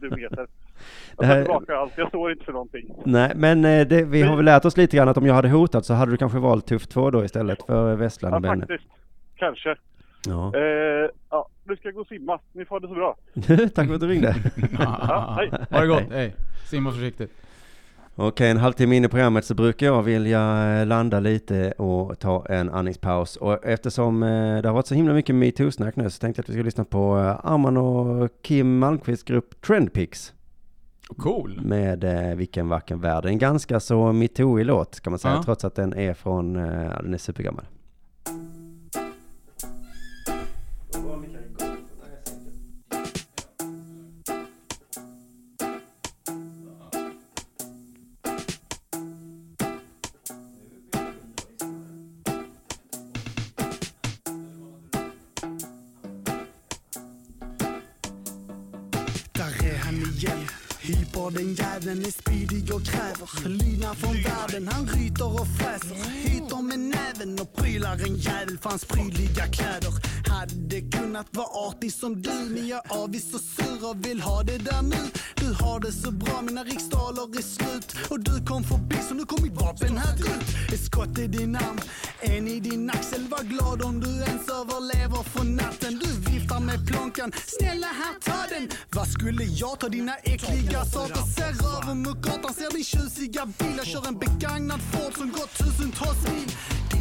Det Jag här- tar tillbaka allt. Jag står inte för någonting. Nej, men eh, det, vi har väl lärt oss lite grann att om jag hade hotat så hade du kanske valt Tuff 2 då istället för Vestland Ja, och Benne. faktiskt. Kanske. Ja. Eh, ja, nu ska jag gå och simma. Ni får ha det så bra. Tack för att du ringde. Ja, hej. Ha det gott, hej. Simma försiktigt. Okej, en halvtimme in i programmet så brukar jag vilja eh, landa lite och ta en andningspaus. Och eftersom eh, det har varit så himla mycket metoo-snack nu så tänkte jag att vi ska lyssna på Arman och Kim Malmqvists grupp Trendpix Cool. med eh, Vilken vacker värld. En ganska så metoo låt kan man säga, Ja. trots att den är från, eh, den är supergammal. Pengar från världen. Han ryter och fräser, hyter med näven och prylar en jävel för hans prydliga kläder. Hade kunnat vara artig som du, men jag är avis och sur och vill ha det där nu. Du har det så bra, mina riksdaler är slut. Och du kom förbi, så nu kom mitt vapen här ut. Ett skott i din arm, en i din axel. Var glad om du ens överlever för natten. Du viftar med plånkan, snälla här ta den. Vad skulle jag ta dina äckliga saker? Ser över mot gatan, ser din tjusiga bil. Jag kör en begagnad Ford som gått tusentals mil.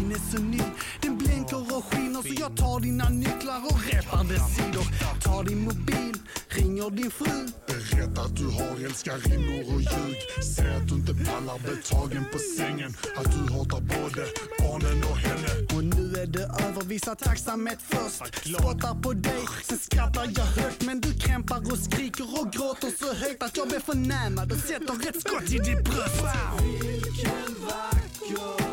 Din är så ny, den blänker och skiner. Så jag tar dina nycklar och repar dess sidor. Tar din mobil, ringer din fru. Berätta att du har älskarinnor och ljug. Säg att du inte pallar bli tagen på sängen. Att du hatar både barnen och henne. Och nu är det över, visa tacksamhet först. Spottar på dig, sen skrattar jag högt. Men du krämpar och skriker och gråter så högt att jag blir förnärmad och sätter ett skott i ditt bröst. Vilken vacker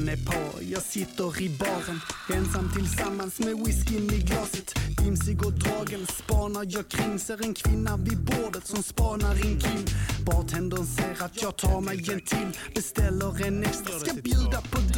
Finskjortan är på, jag sitter i baren. Ensam tillsammans med whiskyn i glaset. Dimsig och dragen spanar jag kring. Ser en kvinna vid bordet som spanar in Kim. Bartendern ser att jag tar mig en till. Beställer en extra, ska bjuda på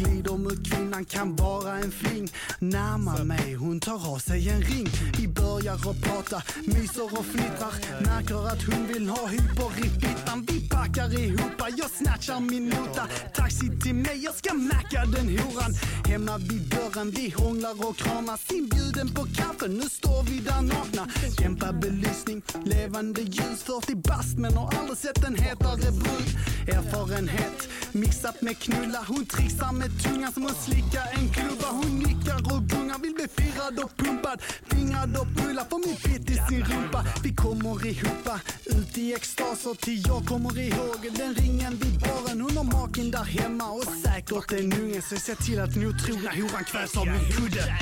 glider mot kvinnan kan vara en fling. Närmar mig, hon tar av sig en ring. Vi börjar att prata, myser och fnittrar. Märker att hon vill ha hyper i fittan. Vi packar ihop, jag snatchar min nota. Taxi till mig, jag ska macka den horan. Hemma vid dörren, vi hånglar och kramas. Inbjuden på kaffe, nu står vi där nakna. Dämpad belysning, levande ljus. 40 bast men har aldrig sett en hetare brud. Erfarenhet mixat med knulla. Hon trixar med tungan som att slicka en klubba. Hon nickar och gungar, vill bli firad och pumpad. Fingrad och pulla får min pitt i sin rumpa. Vi kommer ihop, ut i extaser till jag kommer ihåg den ringen vid baren. Hon har maken där hemma och säkert en unge. Så se till att den otrogna horan kvävs av min kudde.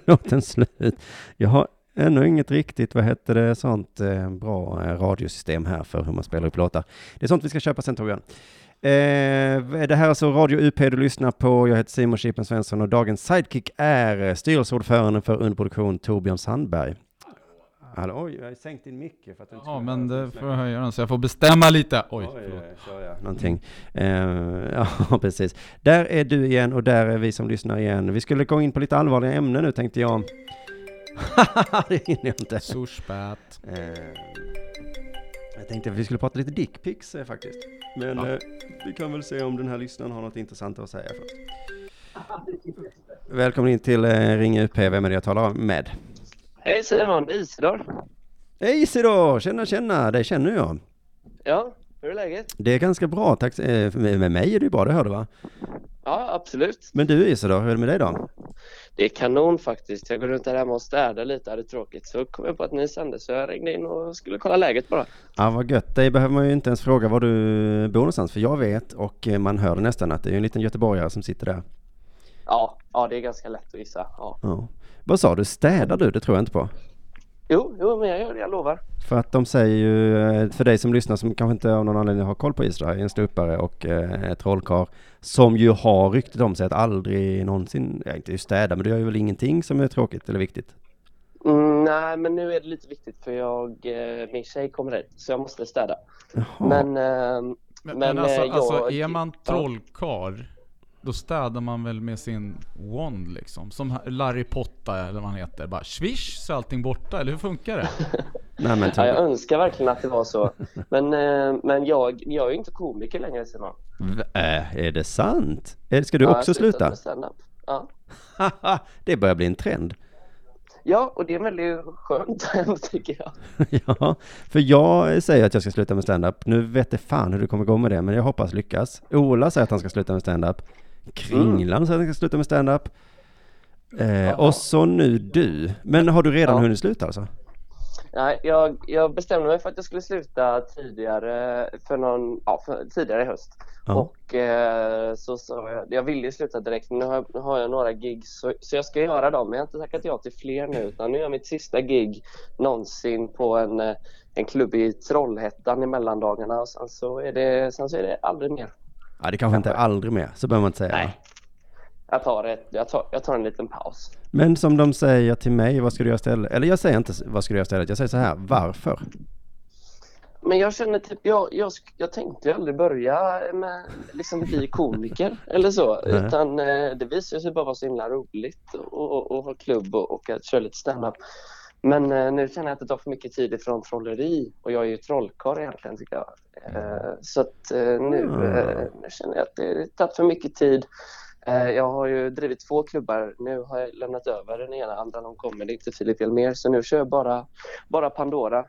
låten slut. Jag har ännu inget riktigt, vad heter det, sånt eh, bra eh, radiosystem här för hur man spelar upp låtar. Det är sånt vi ska köpa sen Torbjörn. Eh, det här är alltså Radio UP du lyssnar på. Jag heter Simon Chippen Svensson och dagens sidekick är eh, styrelseordförande styrelseordföranden för underproduktion Torbjörn Sandberg. Hallå, oj, jag har sänkt din mick för att du inte Ja, men det får jag höja den så jag får bestämma lite. Oj, Oj, förlåt. kör jag någonting. Eh, ja, precis. Där är du igen och där är vi som lyssnar igen. Vi skulle gå in på lite allvarliga ämnen nu tänkte jag. det hinner jag inte. Spät. Eh, jag tänkte att vi skulle prata lite dickpics eh, faktiskt. Men Ja. eh, vi kan väl se om den här lyssnaren har något intressant att säga först. Välkommen in till eh, Ring UP. Vem är det jag talar med? Hej Simon, Isidor. Hej Isidor! Tjena, tjena! Dig känner jag. Ja, hur är läget? Det är ganska bra, tack. Eh, Med med mig är det ju bra, det hör du va? Ja, absolut. Men du Isidor, hur är det med dig då? Det är kanon faktiskt. Jag går runt här hemma och städar lite, hade tråkigt. Så kom jag på att ni sände så jag ringde in och skulle kolla läget bara. Ja, vad gött. Dig behöver man ju inte ens fråga var du bor någonstans, för jag vet och eh, man hör nästan att det är en liten göteborgare som sitter där. Ja, ja det är ganska lätt att gissa. Ja. Ja. Vad sa du, städar du? Det tror jag inte på. Jo, jo, men jag gör det, jag lovar. För att de säger ju, eh, för dig som lyssnar som kanske inte av någon anledning har koll på Israel, en ståuppare och eh, trollkarl som ju har ryktet om sig att aldrig någonsin, ja, inte städa, men du gör ju väl ingenting som är tråkigt eller viktigt? Mm, nej, men nu är det lite viktigt för jag, eh, min tjej kommer hit så jag måste städa. Men, eh, Men, men, alltså, eh, jag... alltså är man Ja. Då städar man väl med sin wand liksom? Som Larry Potta eller vad han heter. Bara swish så är allting borta, eller hur funkar det? Nej men Ja, jag önskar verkligen att det var så. Men, eh, men jag, jag är ju inte komiker längre Simon. Äh, är det sant? Eh, Ska du Ja, också sluta? Ja. det börjar bli en trend. ja, och det är väldigt skönt trend tycker jag. ja, för jag säger att jag ska sluta med stand-up. Nu vet jag fan hur det kommer gå med det, men jag hoppas lyckas. Ola säger att han ska sluta med stand-up. Kringlan säger att han ska sluta med stand-up. Eh, och så nu du. Men har du redan Ja. hunnit sluta alltså? Nej, jag, jag bestämde mig för att jag skulle sluta tidigare, för någon, ja, för, tidigare i höst. Ja. Och eh, så sa jag, jag ville ju sluta direkt, men nu har, jag- nu har jag några gig så, så jag ska göra dem. Men jag har inte tackat ja till fler nu, utan nu är jag mitt sista gig någonsin på en, eh, en klubb i Trollhättan i mellandagarna och sen så är det, sen så är det aldrig mer. Ja, det kanske inte är aldrig mer, så behöver man inte säga. Nej. Jag tar, ett, jag, tar, jag tar en liten paus. Men som de säger till mig, vad ska du göra istället? Eller jag säger inte vad ska du göra istället, jag säger så här, varför? Men jag känner typ, jag, jag, jag tänkte ju aldrig börja med liksom bli komiker eller så. Nej. Utan eh, det visade sig bara vara så himla roligt och ha klubb och, och att köra lite standup. Men eh, nu känner jag att det tar för mycket tid ifrån trolleri och jag är ju trollkarl egentligen tycker jag. Eh, så att eh, nu, eh, nu känner jag att det tagit för mycket tid. Jag har ju drivit två klubbar. Nu har jag lämnat över den ena, andra de kommer. Inte Filip Hjelmér. Så nu kör jag bara, bara Pandora.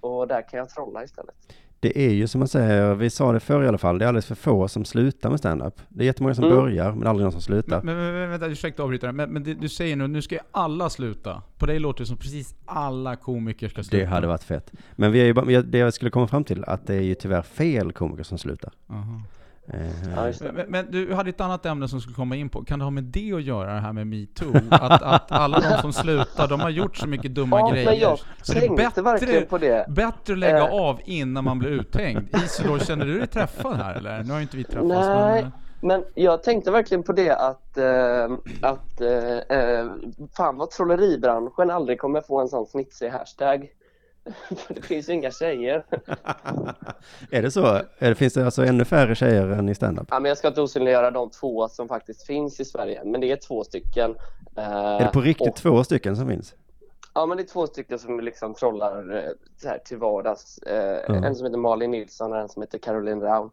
Och där kan jag trolla istället. Det är ju som man säger, vi sa det förr i alla fall, det är alldeles för få som slutar med stand-up. Det är jättemånga som Mm. börjar, men aldrig någon som slutar. Men, men, men vänta, ursäkta avbrytaren. Men, men det, du säger nu, nu ska ju alla sluta. På dig låter det som precis alla komiker ska sluta. Det hade varit fett. Men vi är ju det jag skulle komma fram till, att det är ju tyvärr fel komiker som slutar. Aha. Eh, Men, men, du hade ett annat ämne som skulle komma in på. Kan det ha med det att göra, det här med metoo? Att, att alla de som slutar, de har gjort så mycket dumma Ja, grejer. jag så det är tänkte verkligen på det. bättre att lägga Eh. av innan man blir uthängd. Isidor, känner du dig träffad här eller? Nu har inte vi träffats Nej, men... men jag tänkte verkligen på det att, eh, att eh, fan vad trolleribranschen aldrig kommer få en sån snitsig hashtag. För det finns inga tjejer. är det så? Är finns det alltså ännu färre tjejer än i stand-up? Ja, men jag ska inte osynliggöra de två som faktiskt finns i Sverige, men det är två stycken. Eh, Är det på riktigt och, två stycken som finns? Ja, men det är två stycken som liksom trollar eh, så här till vardags. Ja. En som heter Malin Nilsson och en som heter Caroline Raun.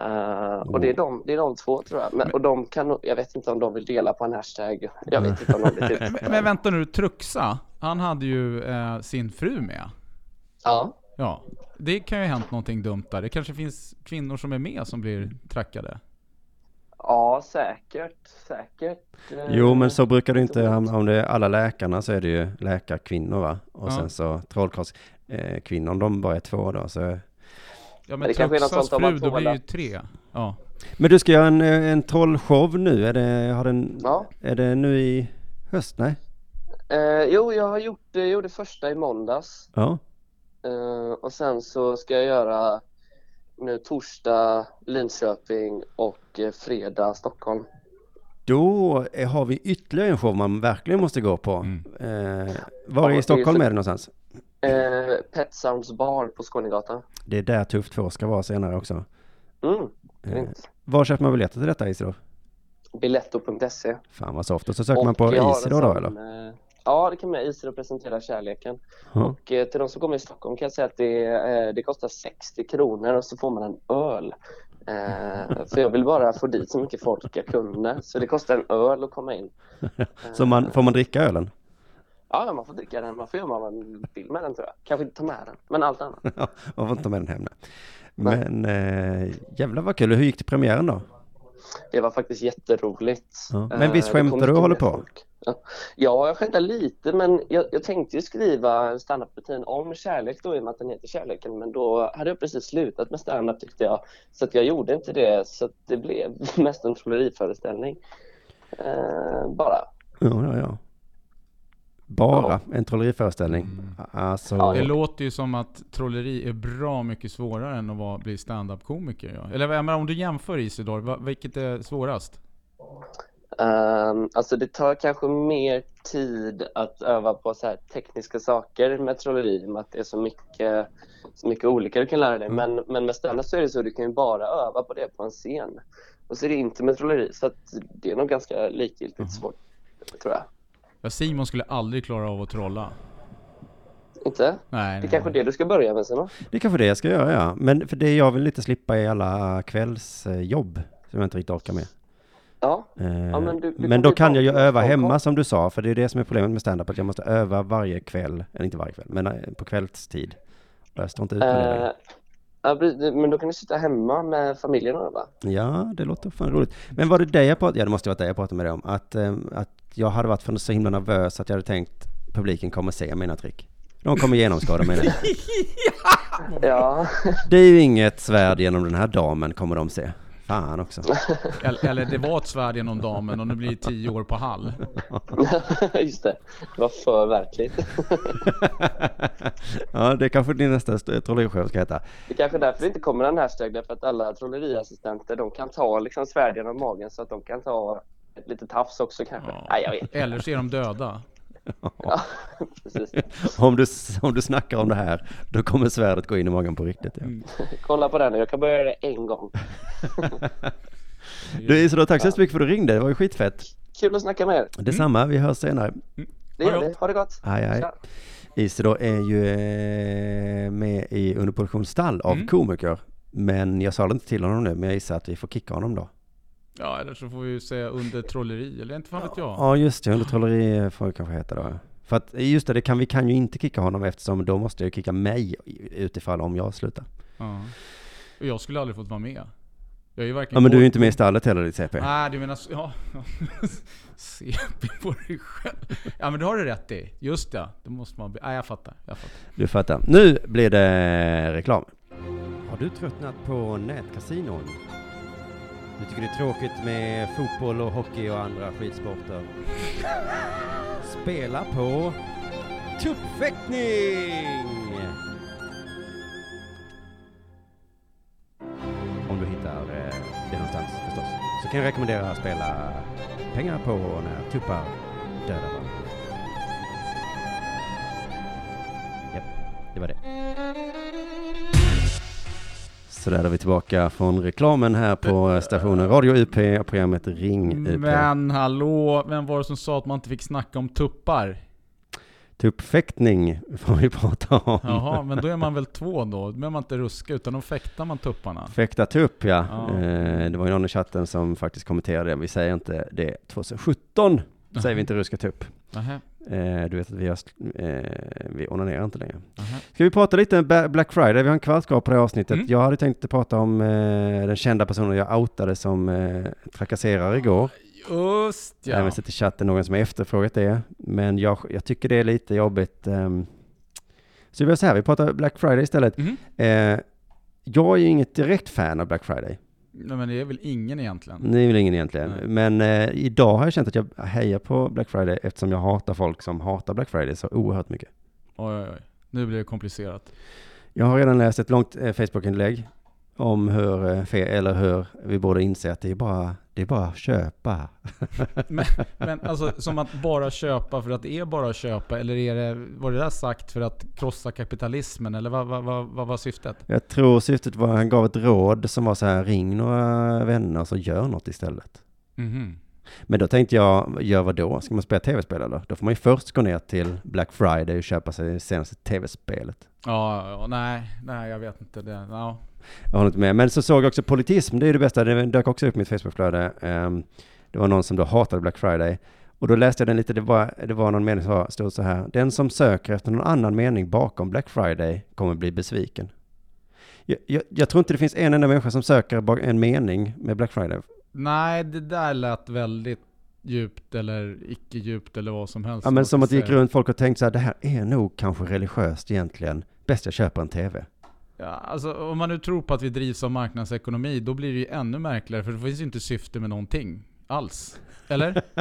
Eh, och det är, de, det är de två tror jag. Men, och de kan jag vet inte om de vill dela på en hashtag. Jag vet inte om de vill typ. Men, men vänta nu, Truxa, han hade ju eh, sin fru med. Ja. Ja. Det kan ju ha hänt någonting dumt där. Det kanske finns kvinnor som är med som blir trackade. Ja, säkert. Säkert. Eh, Jo, men så brukar det inte, om om det är alla läkarna så är det ju läkarkvinnor va? Och Ja. sen så trollkarlskvinnor, eh, kvinnor, om de bara är två då så. Ja det men kanske är något Truxas sånt om fru, man då blir ju tre. Ja. Men du ska göra en, eh, en trollshow nu, är det, har den, Ja. är det nu i höst? Nej? Eh, jo, jag har gjort jag gjorde första i måndags. Ja. Eh, och sen så ska jag göra nu torsdag Linköping och fredag Stockholm. Då är- har vi ytterligare en show man verkligen måste gå på. Mm. Eh, Ja, var i Stockholm är det någonstans? Eh, Pet Sounds bar på Skånegatan. Det är där Tuff 2 ska vara senare också. Mm, Eh, var köper man biljetter till detta Isidor? Biletto.se. Fan vad soft. Och så söker man på Isidor då eller? eh, Ja, det kan man. Isidor presenterar kärleken. Ja. Och eh, till de som kommer i Stockholm kan jag säga att det, eh, det kostar 60 kronor och så får man en öl. Eh, för jag vill bara få dit så mycket folk jag kunde. Så det kostar en öl att komma in. Så man, får man dricka ölen? Ja, man får dricka den. Man får göra vad man vill med den tror jag. Kanske inte ta med den, men allt annat. Ja, man får inte ta med den hem. Men eh, jävlar vad kul. Hur gick det premiären då? Det var faktiskt jätteroligt. Ja. Men visst Eh, det kom skämtar du och håller på? folk. Ja. Ja, jag skämtar lite, men jag, jag tänkte ju skriva en standup-rutin om kärlek då i och med att den heter Kärleken, men då hade jag precis slutat med standup tyckte jag. Så att jag gjorde inte det, så att det blev mest en trolleriföreställning. Eh, bara. Ja, ja, ja. Bara en trolleriföreställning. Alltså, Det låter ju som att trolleri är bra mycket svårare än att vara, bli stand-up-komiker. Ja. Eller jag menar, om du jämför Isidor, vilket är svårast? Ehm, alltså det tar kanske mer tid att öva på så här tekniska saker med trolleri i att det är så mycket, så mycket olika du kan lära dig. Men, men med standup så är det så att du kan ju bara öva på det på en scen. Och så är det inte med trolleri så att det är nog ganska likgiltigt svårt, tror jag. Ja, Simon skulle aldrig klara av att trolla. Inte? Nej, Det är kanske det du ska börja med Simon? Det är kanske det jag ska göra, ja. Men för det jag vill lite slippa är alla kvällsjobb som jag inte riktigt orkar med. Ja. Eh, Ja, men du- du men då kan jag ju öva hemma som du sa, för det är det som är problemet med stand-up, att jag måste öva varje kväll, eller inte varje kväll, men eh, på kvällstid. Jag står inte ut med det Eh, längre. Ja, men då kan du sitta hemma med familjen va? Ja, det låter fan roligt. Men var det det jag pratade, ja det måste varit det jag pratade med dig om, att, eh, att jag hade varit så himla nervös att jag hade tänkt publiken kommer se mina trick. De kommer genomskåda mina. Ja. Det är ju inget svärd genom den här damen kommer de se. Fan också. Eller, eller det var ett svärd genom damen och nu blir det tio år på Hall. Just det, det var för verkligt. Ja, det kanske din nästa st- trollerishow ska heta. Det är kanske därför det inte kommer en hashtag, därför att alla trolleriassistenter de kan ta liksom svärd genom magen så att de kan ta ett litet tafs också kanske. Nej, jag vet. Eller så är de döda. Ja, precis. Om du, om du snackar om det här, då kommer svärdet gå in i magen på riktigt. Ja. Kolla på den nu, jag kan börja det en gång. Du Isidor, tack så mycket för att du ringde. Det var ju skitfett. Kul att snacka med er. Detsamma, vi hörs senare. Det gör vi. Ha det gott. Aj, aj. Tja. Isidor är ju eh, med i underproduktionsstall av Mm. komiker. Men jag sa det inte till honom nu, men jag gissar att vi får kicka honom då. Ja, eller så får vi ju säga under trolleri, eller inte fan vet jag. Ja, just det. Undertrolleri får det kanske heta då. För att just det, det kan, vi kan ju inte kicka honom eftersom då måste jag kicka mig utifall om jag slutar. Ja. Och jag skulle aldrig fått vara med. Jag är ju varken Ja, men du är ju inte med i stallet heller ditt CP. Nej, du menar ja. CP på dig själv. Ja men det har du rätt i. Just det, det måste man bli. Nej jag fattar, jag fattar. Du fattar. Nu blir det reklam. Har du tröttnat på nätkasinon? Du tycker det är tråkigt med fotboll och hockey och andra skidsporter. Spela på tuppfäktning! Om du hittar eh, det någonstans förstås. Så kan jag rekommendera att spela pengar på när tuppar dödar varandra. Japp, det var det. Så där är vi tillbaka från reklamen här på stationen Radio UP programmet Ring UP. Men hallå, vem var det som sa att man inte fick snacka om tuppar? Tuppfäktning får vi prata om. Jaha, men då är man väl två då? Då behöver man inte ruska utan då fäktar man tupparna. Fäkta tupp ja. Ja. Eh, det var ju någon i chatten som faktiskt kommenterade det. Vi säger inte det 2017. Säger vi inte ruska tupp. Eh, du vet att vi, har, eh, vi onanerar inte längre. Nähä. Ska vi prata lite om Black Friday? Vi har en kvart kvar på det här avsnittet. Mm. Jag hade tänkt prata om eh, den kända personen jag outade som eh, trakasserare igår. Just har även ja. sett i chatten någon som har efterfrågat det. Men jag, jag tycker det är lite jobbigt. ehm. så vi gör så här, vi pratar Black Friday istället. Mhm. Eh, jag är ju inget direkt fan av Black Friday. Nej men det är väl ingen egentligen? Ni är väl ingen egentligen. Nej. Men eh, idag har jag känt att jag hejar på Black Friday eftersom jag hatar folk som hatar Black Friday så oerhört mycket. Oj oj oj. Nu blir det komplicerat. Jag har redan läst ett långt eh, Facebook-inlägg om hur, eh, eller hur vi borde inse att det är bara, det är bara att köpa. Men, men alltså som att bara köpa för att det är bara att köpa eller är det, var det där sagt för att krossa kapitalismen eller vad, vad, vad, vad var syftet? Jag tror syftet var, han gav ett råd som var så här, ring några vänner så gör något istället. Mhm. Men då tänkte jag, gör vad då? Ska man spela tv-spel eller? Då får man ju först gå ner till Black Friday och köpa sig det senaste tv-spelet. Ja, nej, nej jag vet inte det. Ja. Jag håller inte med. Men så såg jag också politism, det är det bästa, det dök också upp i mitt Facebookflöde. Ehm, det var någon som då hatade Black Friday. Och då läste jag den lite, det var, det var någon mening som stod så här. Den som söker efter någon annan mening bakom Black Friday kommer bli besviken. Jag, jag, jag tror inte det finns en enda människa som söker en mening med Black Friday. Nej, det där lät väldigt djupt eller icke djupt eller vad som helst. Ja men som att det gick runt folk och tänkte så här, det här är nog kanske religiöst egentligen. Bäst jag köper en tv. Ja, alltså om man nu tror på att vi drivs av marknadsekonomi, då blir det ju ännu märkligare för det finns ju inte syfte med någonting alls. Eller?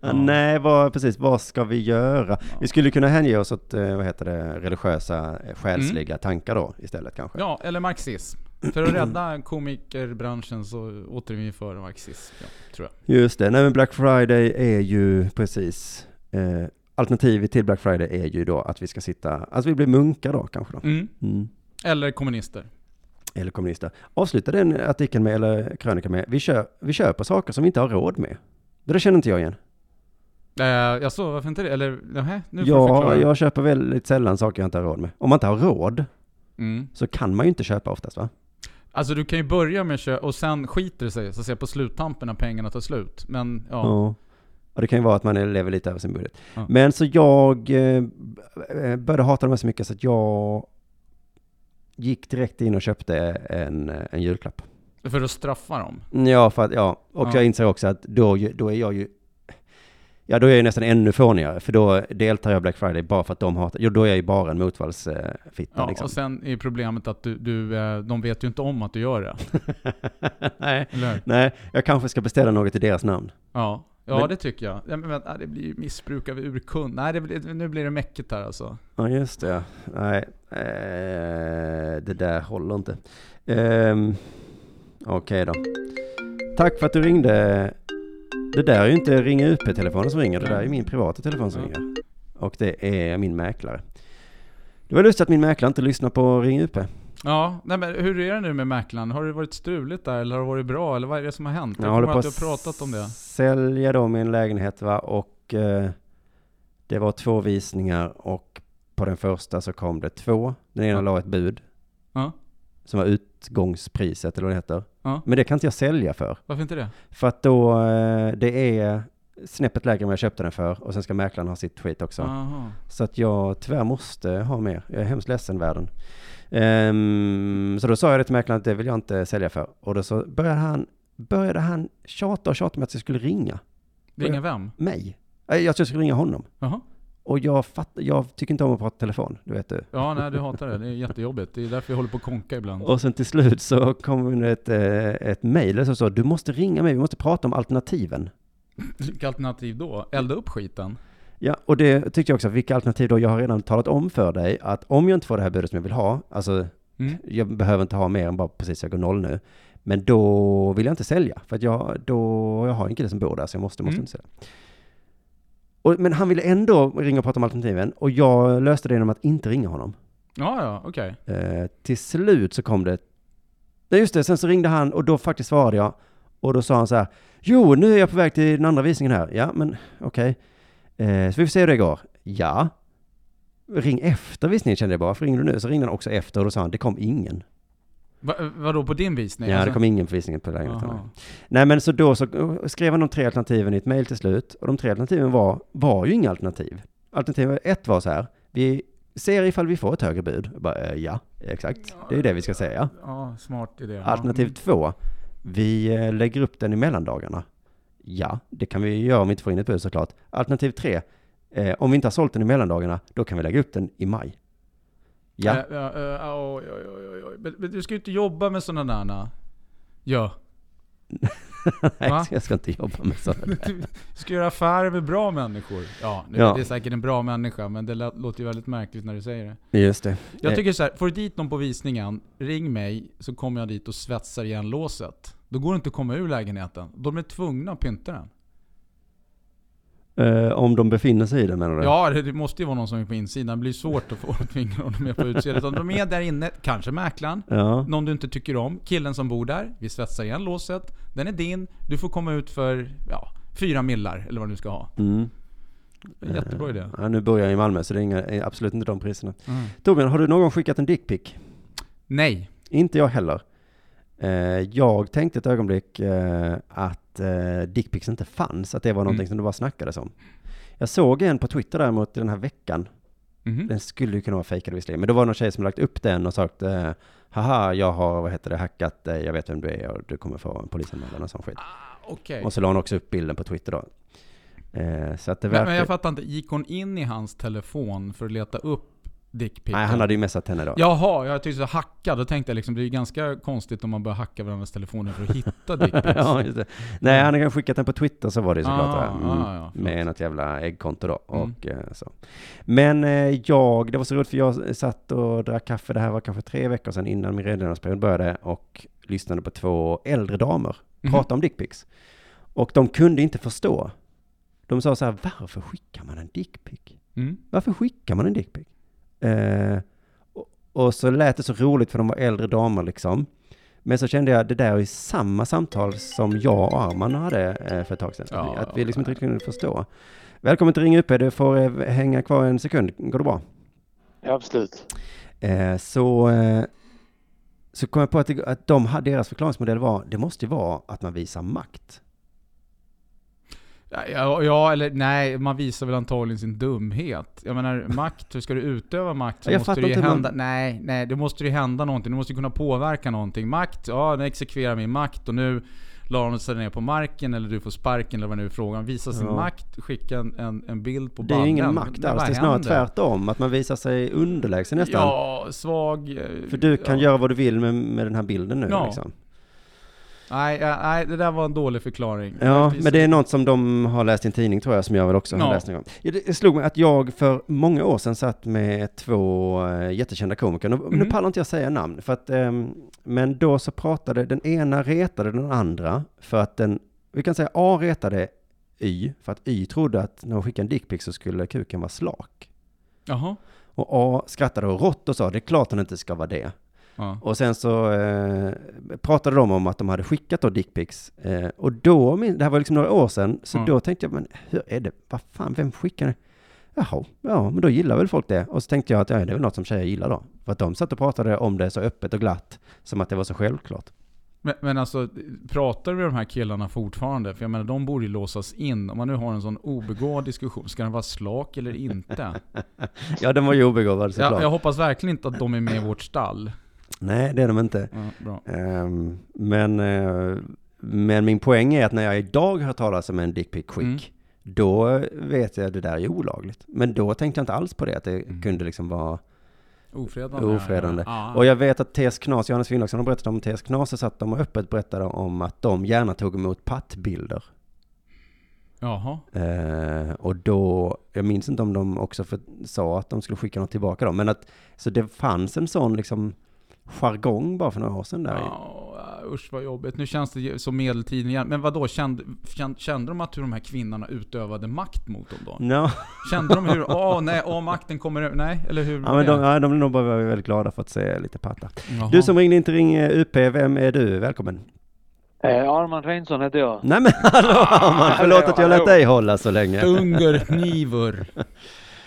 Ja. Nej, vad, precis, vad ska vi göra? Vi skulle kunna hänge oss åt, eh, vad heter det, religiösa, eh, själsliga tankar då istället kanske. Ja, eller marxism. För att rädda komikerbranschen så återinför marxism, ja, tror jag. Just det, nej men Black Friday är ju precis, eh, alternativet till Black Friday är ju då att vi ska sitta, alltså vi blir munkar då kanske då. Mm. Mm. Eller kommunister. Eller kommunister. Avsluta den artikeln med, eller krönikan med, vi, kö, vi köper saker som vi inte har råd med. Det där känner inte jag igen. Eh, jag så, varför inte det? Eller, nähä, nu får du Ja, förklara. jag köper väldigt sällan saker jag inte har råd med. Om man inte har råd, Mm. så kan man ju inte köpa oftast va? Alltså du kan ju börja med att köpa, och sen skiter det sig, så att säga, på sluttampen när pengarna tar slut. Men ja. Ja. Och det kan ju vara att man lever lite över sin budget. Ja. Men så jag eh, började hata dem så mycket så att jag gick direkt in och köpte en, en julklapp. För att straffa dem. Ja, för att, ja. Och Ja. jag inser också att då, ju- då är jag ju Ja, då är jag nästan ännu fånigare, för då deltar jag Black Friday bara för att de hatar, jo då är jag ju bara en motvallsfitta Ja, liksom. och sen är problemet att du, du, eh, de vet ju inte om att du gör det. nej, nej, jag kanske ska beställa något i deras namn. Ja, ja Men- det tycker jag. Ja, men, vänta, det blir ju missbruk av urkund. Nej, det blir, nu blir det mäcket här alltså. Ja, just det. ja. Nej, eh, det där håller inte. Ehm, Okej då. Tack för att du ringde. Det där är ju inte Ringa UP-telefonen som ringer. Det där är min privata telefon som ringer. Och det är min mäklare. Det var lustigt att min mäklare inte lyssnar på Ring UP. Ja, nej, men hur är det nu med mäklaren? Har det varit struligt där eller har det varit bra? Eller vad är det som har hänt? Jag, Jag håller på att du har pratat om det. sälja då min lägenhet va och eh, Det var två visningar och på den första så kom det två. Den ena Ja. la ett bud. Ja. Som var utgångspriset eller vad det heter. Ja. Men det kan inte jag sälja för. Varför inte det? För att då, eh, det är snäppet lägre än vad jag köpte den för. Och sen ska mäklaren ha sitt skit också. Aha. Så att jag tyvärr måste ha mer. Jag är hemskt ledsen världen. Ehm, så då sa jag det till mäklaren att det vill jag inte sälja för. Och då så började han, började han tjata och tjata med att jag skulle ringa. Ringa vem? Mig. Nej, Jag skulle ringa honom. Jaha. Och jag, fatt, jag tycker inte om att prata telefon, du vet du. Ja, nej du hatar det. Det är jättejobbigt. Det är därför jag håller på att konka ibland. Och sen till slut så kom det ett, eh, ett mejl som sa du måste ringa mig, vi måste prata om alternativen. Vilka alternativ då? Elda upp skiten? Ja, och det tyckte jag också, vilka alternativ då? Jag har redan talat om för dig att om jag inte får det här budet som jag vill ha, alltså Mm. jag behöver inte ha mer än bara precis jag går noll nu, men då vill jag inte sälja, för att jag, då, jag har en kille som bor där, så jag måste, måste Mm. inte sälja. Och, men han ville ändå ringa och prata om alternativen, och jag löste det genom att inte ringa honom. Ja, ja, okej. Eh, till slut så kom det, nej just det, sen så ringde han och då faktiskt svarade jag, och då sa han så här, jo, nu är jag på väg till den andra visningen här. Ja, men okej. Eh, så vi får se hur det går. Ja. Ring efter visningen kände jag bara, för ringer du nu? Så ringde han också efter och då sa han, det kom ingen. Va, vadå på din visning? ja, Alltså- det kom ingen på visningen på lägenheten. Aha. Nej, men så då så eh, skrev han de tre alternativen i ett mejl till slut. Och de tre alternativen var, var ju inga alternativ. Alternativ ett var så här, vi ser ifall vi får ett högre bud. Bara, eh, ja, exakt. Det är det vi ska säga. Ja, smart idé. Alternativ Mm. två, vi eh, lägger upp den i mellandagarna. Ja, det kan vi göra om vi inte får in ett bud såklart. Alternativ tre, eh, om vi inte har sålt den i mellandagarna, då kan vi lägga upp den i maj. Ja, Ja, ja, ja, oj, oj, oj, oj. Men, men du ska ju inte jobba med sådana där. Ja. nej, Va? jag ska inte jobba med sådana där. Du ska göra affärer med bra människor. Ja, nu, Ja. det är säkert en bra människa, men det låter ju väldigt märkligt när du säger det. Just det. Jag Eh, tycker så här, får du dit någon på visningen, ring mig så kommer jag dit och svetsar igen låset. Då går det inte att komma ur lägenheten. De är tvungna att pynta den. Eh, om de befinner sig i den menar du? Ja, det, måste ju vara någon som är på insidan. Det blir svårt att få tvinga dem med på utsidan. De är där inne, kanske mäklaren, Ja. någon du inte tycker om, killen som bor där. Vi svetsar igen låset. Den är din. Du får komma ut för, ja, fyra millar eller vad du ska ha. Mm. Jättebra idé. Eh, Ja, nu bor jag i Malmö så det är inga, är absolut inte de priserna. Mm. Torbjörn, har du någon gång skickat en dickpic? Nej. Inte jag heller. Eh, jag tänkte ett ögonblick eh, att eh, dickpics inte fanns, att det var någonting Mm. som det bara snackades om. Jag såg en på Twitter däremot den här veckan. Mhm. Den skulle ju kunna vara fejkad visserligen, men det var någon tjej som lagt upp den och sagt eh, haha, jag har, vad heter det, hackat dig, jag vet vem du är och du kommer få en polisanmälan och sån skit. Okej. Och så la hon också upp bilden på Twitter då. Eh, så att det Men, verkar... men jag fattar inte, gick hon in i hans telefon för att leta upp dickpicken? Nej, han hade ju messat henne då. Jaha, jag tyckte så hacka. Då tänkte jag liksom, det är ju ganska konstigt om man börjar hacka varandras telefoner för att hitta dickpics. ja, just det. Nej, han hade skickat den på Twitter så var det såklart. Ah, där. Mm, ah, ja, med något jävla äggkonto då. Mm. Och, eh, så. Men eh, jag, det var så roligt för jag satt och drack kaffe, det här var kanske tre veckor sedan innan min redogörelseperiod började och lyssnade på två äldre damer Mhm. prata om dickpics. Och de kunde inte förstå. De sa så här, varför skickar man en dickpic? Mm. Varför skickar man en dickpic? Eh, och, och så lät det så roligt för de var äldre damer liksom. Men så kände jag, det där är ju samma samtal som jag och Arman hade eh, för ett tag sedan. Ja. Att vi liksom inte riktigt kunde förstå. Välkommen till Ring UP, du får eh, hänga kvar en sekund. Går det bra? Ja, absolut. Eh, så, eh, så kom jag på att, att de, hade- deras förklaringsmodell var, det måste ju vara att man visar makt. Ja, ja, eller nej, man visar väl antagligen sin dumhet. Jag menar, makt, hur ska du utöva makt så Jag måste det ju hur man- hända... Nej, nej, det måste ju hända någonting. Du måste ju kunna påverka någonting. Makt, ja, den exekverar min makt och nu la hon sig ner på marken eller du får sparken eller vad nu är frågan. Visa sin Ja. makt, skicka en, en, en bild på Det är ju ingen makt alls, det är snarare tvärtom. Att man visar sig underlägsen nästan. Ja, svag... eh, För du kan ja. göra vad du vill med, med den här bilden nu Ja. liksom. Nej, ja, nej, det där var en dålig förklaring. Ja, men det är något som de har läst i en tidning tror jag, som jag väl också har Ja. läst någon gång. Det slog mig att jag för många år sedan satt med två eh, jättekända komiker. Nu, nu Mhm. pallar inte jag säga namn, för att, ehm, men då så pratade, den ena retade den andra för att den, vi kan säga A retade Y, för att Y trodde att när hon skickade en dickpic så skulle kuken vara slak. Jaha. Och A skrattade och rått och sa, det är klart den inte ska vara det. Ja. Och sen så eh, pratade de om att de hade skickat då dickpics. Eh, och då, det här var liksom några år sedan, så Ja. då tänkte jag, men hur är det, vad fan, vem skickar det? Jaha, ja, men då gillar väl folk det. Och så tänkte jag att ja, det är väl något som tjejer gillar då. För att de satt och pratade om det så öppet och glatt, som att det var så självklart. Men, men alltså, pratar vi med de här killarna fortfarande? För jag menar, de borde ju låsas in. Om man nu har en sån obegåvad diskussion, ska den vara slak eller inte? Ja, den var ju obegåvad såklart. jag, jag hoppas verkligen inte att de är med i vårt stall. Nej, det är de inte. Ja. Ehm, men, eh, men min poäng är att när jag idag hör talas om en dickpic quick, Mm. då vet jag att det där är olagligt. Men då tänkte jag inte alls på det, att det Mm. kunde liksom vara Ofredande. ofredande. Ja, ja. Och jag vet att TS Knas, Johannes Finnlaugsson har berättat om TS Knas, så att de öppet berättade om att de gärna tog emot pattbilder. Jaha. Eh, och då, jag minns inte om de också för, sa att de skulle skicka något tillbaka dem, men att, så det fanns en sån liksom jargong bara för några år sedan där. Ja, usch vad jobbigt. Nu känns det som medeltiden igen. Men vad då kände, kände, kände de att hur de här kvinnorna utövade makt mot dem då? Ja. Kände de hur, åh nej, åh makten kommer över, nej, eller hur? Ja, men de, ja, de är nog bara väldigt glada för att se lite pattar. Jaha. Du som ringde in till Ring eh, UP, vem är du? Välkommen. Eh, Arman Reinsson heter jag. Nej men hallå Arman, förlåt att jag lät dig hålla så länge. Ungerknivor.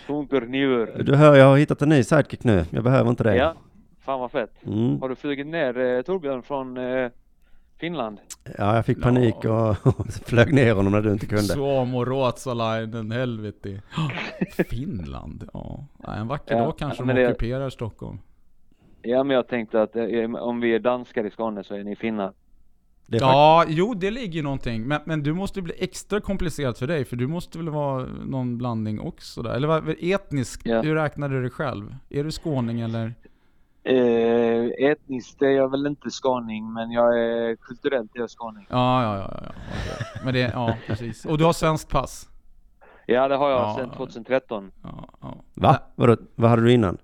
Funkernivur. Du hör, jag har hittat en ny sidekick nu. Jag behöver inte dig. Ja, fan vad fett. Mm. Har du flugit ner eh, Torbjörn från eh, Finland? Ja, jag fick panik och, och flög ner honom när du inte kunde. Suomo, Ruotsalainen, helvete. Finland, ja. En vacker Ja, dag kanske de det- ockuperar Stockholm. Ja, men jag tänkte att eh, om vi är danskar i Skåne så är ni finnar. Ja, jo det ligger ju någonting. Men, men du måste bli extra komplicerat för dig, för du måste väl vara någon blandning också där? Eller vad, etnisk, Ja. hur räknar du dig själv? Är du skåning eller? Eh, etniskt är jag väl inte skåning, men jag är kulturellt är jag skåning. Ja, ja, ja, ja. Men det, ja precis. Och du har svenskt pass? Ja, det har jag Ja. sedan 2013. Ja, ja. Va? Vadå, vad hade du innan?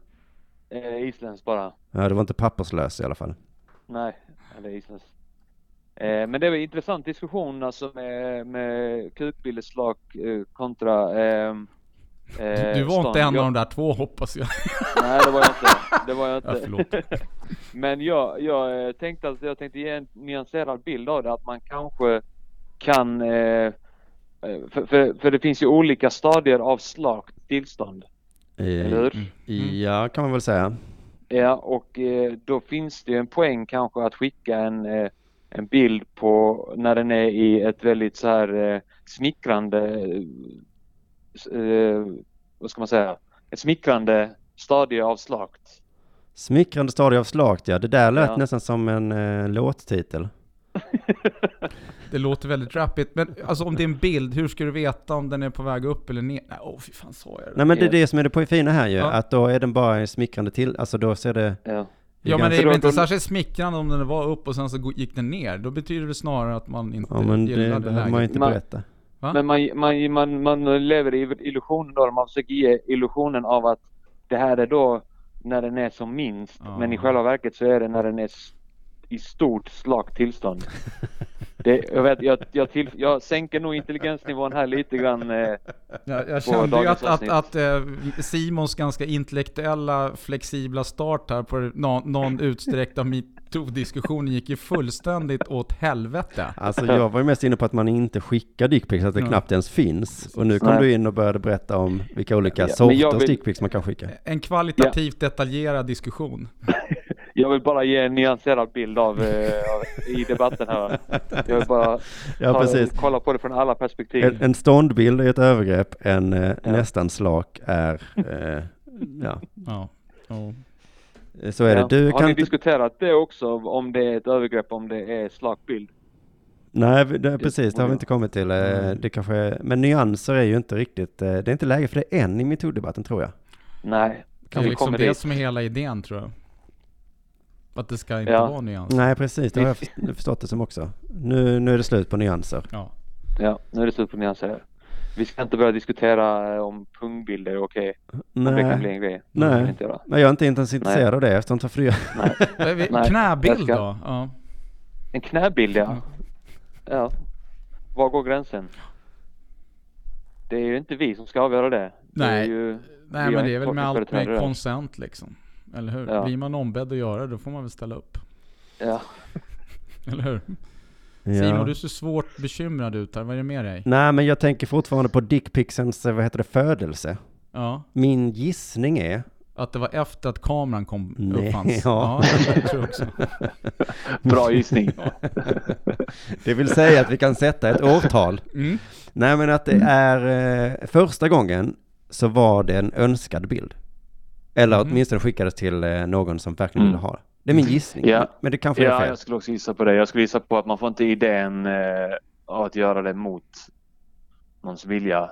Eh, isländskt bara. Ja, du var inte papperslös i alla fall. Nej, eller isländskt. Eh, men det var en intressant diskussion alltså med, med kukbildeslag eh, kontra ehm, eh, Du var inte en av Jag- de där två hoppas jag. Nej det var jag inte. Det var jag Ja, inte. förlåt. Men jag, jag eh, tänkte att jag tänkte ge en nyanserad bild av det. Att man kanske kan eh, eh, för, för, för det finns ju olika stadier av slakt tillstånd. Eh, Eller hur? Ja, kan man väl säga. Ja och eh, då finns det en poäng kanske att skicka en, eh, en bild på när den är i ett väldigt så här eh, smickrande eh, vad ska man säga? Ett smickrande stadie av slakt. Smickrande stadie av slakt, ja. Det där lät Ja. nästan som en eh, låttitel. Det låter väldigt rappigt. Men alltså om det är en bild, hur ska du veta om den är på väg upp eller ner? Nej, åh fy fan sa jag det? Nej men det är det som är det på fina här ju, Ja. att då är den bara en smickrande till, alltså då ser det... Ja. Ja men det är väl inte särskilt smickrande om den var upp och sen så gick den ner. Då betyder det snarare att man inte Ja men det gillade behöver läget. man inte Man- berätta. Va? Men man, man, man, man lever i illusionen då, man försöker ge illusionen av att det här är då när den är som minst. Ja. Men i själva verket så är det när den är i stort slakt tillstånd. Det, jag, vet, jag, jag, till, jag sänker nog intelligensnivån här lite grann. Eh, Jag, jag kände ju att, att, att eh, Simons ganska intellektuella, flexibla start här på någon, någon utsträckt av metoo-diskussion gick ju fullständigt åt helvete. Alltså jag var ju mest inne på att man inte skickar dickpics, att det Ja. knappt ens finns. Och nu kom Nej. du in och började berätta om vilka olika Ja, sorters vill- dickpics man kan skicka. En kvalitativt detaljerad diskussion. jag vill bara ge en nyanserad bild av, eh, av i debatten här. Jag vill bara Ja, ta- kolla på det från alla perspektiv. En, en ståndbild är ett övergrepp, en eh, nästan slak är, eh, ja. Ja. Ja. Så är Ja. det. Du Har kan ni diskuterat det också om det är ett övergrepp om det är slak bild? Nej, det, precis, det har vi inte kommit till. Eh, Det kanske men nyanser är ju inte riktigt, eh, det är inte läge för det än i metoo-debatten tror jag. Nej. Det är vi liksom det dit. som är hela idén tror jag. Att det ska inte Ja. vara nyans. Nej, precis, det har jag först- förstått det som också. Nu, nu är det slut på nyanser. Ja. Ja, nu är det slut på nyanser. Vi ska inte börja diskutera eh, om pungbilder är okej. Det Nej. kan bli en grej. Det Nej, inte göra. men jag är inte ens intresserad av det eftersom jag. Nej. Men vi- Nej, Knäbild ska- då? Ja. En knäbild ja. Ja. Var går gränsen? Det är ju inte vi som ska avgöra det. det är Nej, ju, Nej har men det är inte väl med allt med konsent liksom. Eller hur? Ja. Blir man ombedd att göra det, då får man väl ställa upp. Ja. Eller hur? Ja. Simon, du ser svårt bekymrad ut här. Vad är det med dig? Nej, men jag tänker fortfarande på dickpicsens, eh, vad heter det, födelse. Ja. Min gissning är... Att det var efter att kameran kom Nej, uppfanns? ja. jag tror också. Bra gissning. Det vill säga att vi kan sätta ett årtal. Mm. Nej men att det är eh, första gången så var det en önskad bild. Eller Mm. åtminstone skickades till eh, någon som verkligen ville Mm. ha det. Det är min gissning. Ja. Men det kanske är ja, fel. jag skulle också gissa på det. Jag skulle gissa på att man får inte idén eh, att göra det mot någons vilja.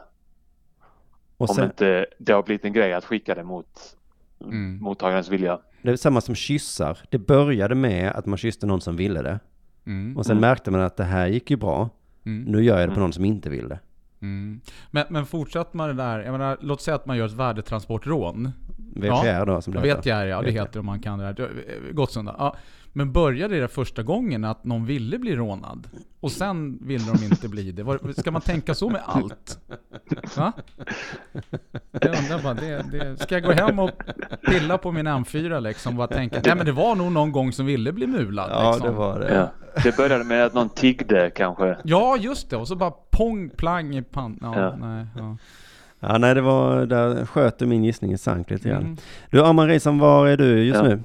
Och om sen- inte det har blivit en grej att skicka det mot Mm. mottagarens vilja. Det är samma som kyssar. Det började med att man kysste någon som ville det. Mm. Och sen Mm. märkte man att det här gick ju bra. Mm. Nu gör jag det på Mm. någon som inte vill det. Mm. Men, men fortsätter man det där, jag menar, låt säga att man gör ett värdetransportrån. VTR då, som det ja, heter. VTR ja, det VTR. heter om man kan det där. Eh, Gottsunda. Ja. Men började det första gången att någon ville bli rånad? Och sen ville de inte bli det? Ska man tänka så med allt? Va? Jag undrar bara, det, det, ska jag gå hem och pilla på min M4 liksom? Bara tänka, nej men det var nog någon gång som ville bli mulad. Ja, liksom. det var det. Ja. Det började med att någon tiggde kanske. Ja, just det. Och så bara pong, plang i pannan. Ja, Ja. nej. Ja. Ja, nej, det var, där sköt du min gissning i sank lite grann. Mm. Du, Arman Risan, var är du just Ja. nu?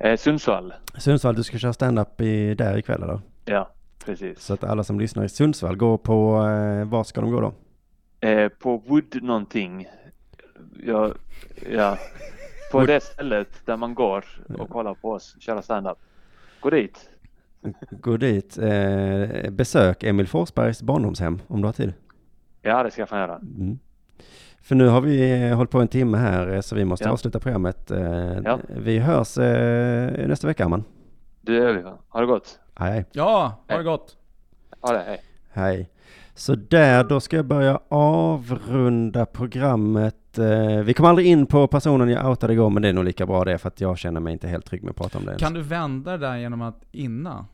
Eh, Sundsvall. Sundsvall, du ska köra stand-up i, där ikväll eller? Ja, precis. Så att alla som lyssnar i Sundsvall går på, eh, var ska de gå då? Eh, på Wood någonting. Ja, ja. På det stället där man går och kollar på oss köra stand-up. Gå dit. Gå dit, eh, besök Emil Forsbergs barndomshem om du har tid. Ja, det ska jag fan göra. Mm. För nu har vi eh, hållit på en timme här eh, så vi måste Ja. avsluta programmet. Eh, Ja. Vi hörs eh, nästa vecka man. Det gör vi. Ha det gott. Hej hej. Ja, ha det gott. Ha det, hej. Hej. Så där, då ska jag börja avrunda programmet. Eh, Vi kom aldrig in på personen jag outade igår, men det är nog lika bra det, för att jag känner mig inte helt trygg med att prata om det. Kan du vända det där genom att inna?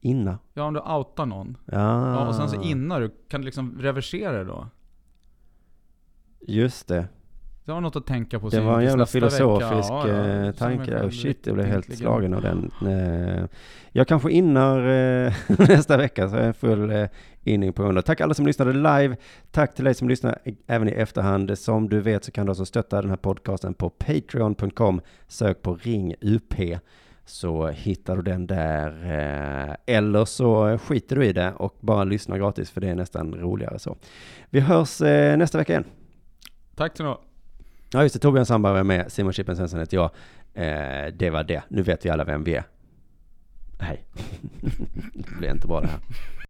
Inna? Ja, om du outar någon. Ja. Ja, och sen så innar du. Kan du liksom reversera det då? Just det. Det var något att tänka på Det var en jävla filosofisk. Ja, ja. eh, tanke. Oh shit, jag blev helt slagen av den. Eh, Jag kanske innar eh, nästa vecka, så jag är full eh, inning på grund Tack alla som lyssnade live. Tack till dig som lyssnar även i efterhand. Som du vet så kan du alltså stötta den här podcasten på patreon.com. Sök på Ring UP så hittar du den där. Eller så skiter du i det och bara lyssnar gratis för det är nästan roligare så. Vi hörs nästa vecka igen. Tack så mycket. Ja just det, Torbjörn Sandberg var med, Simon Chippen Svensson heter jag. Eh, det var det. Nu vet vi alla vem vi är. Nej, det blir inte bra det här.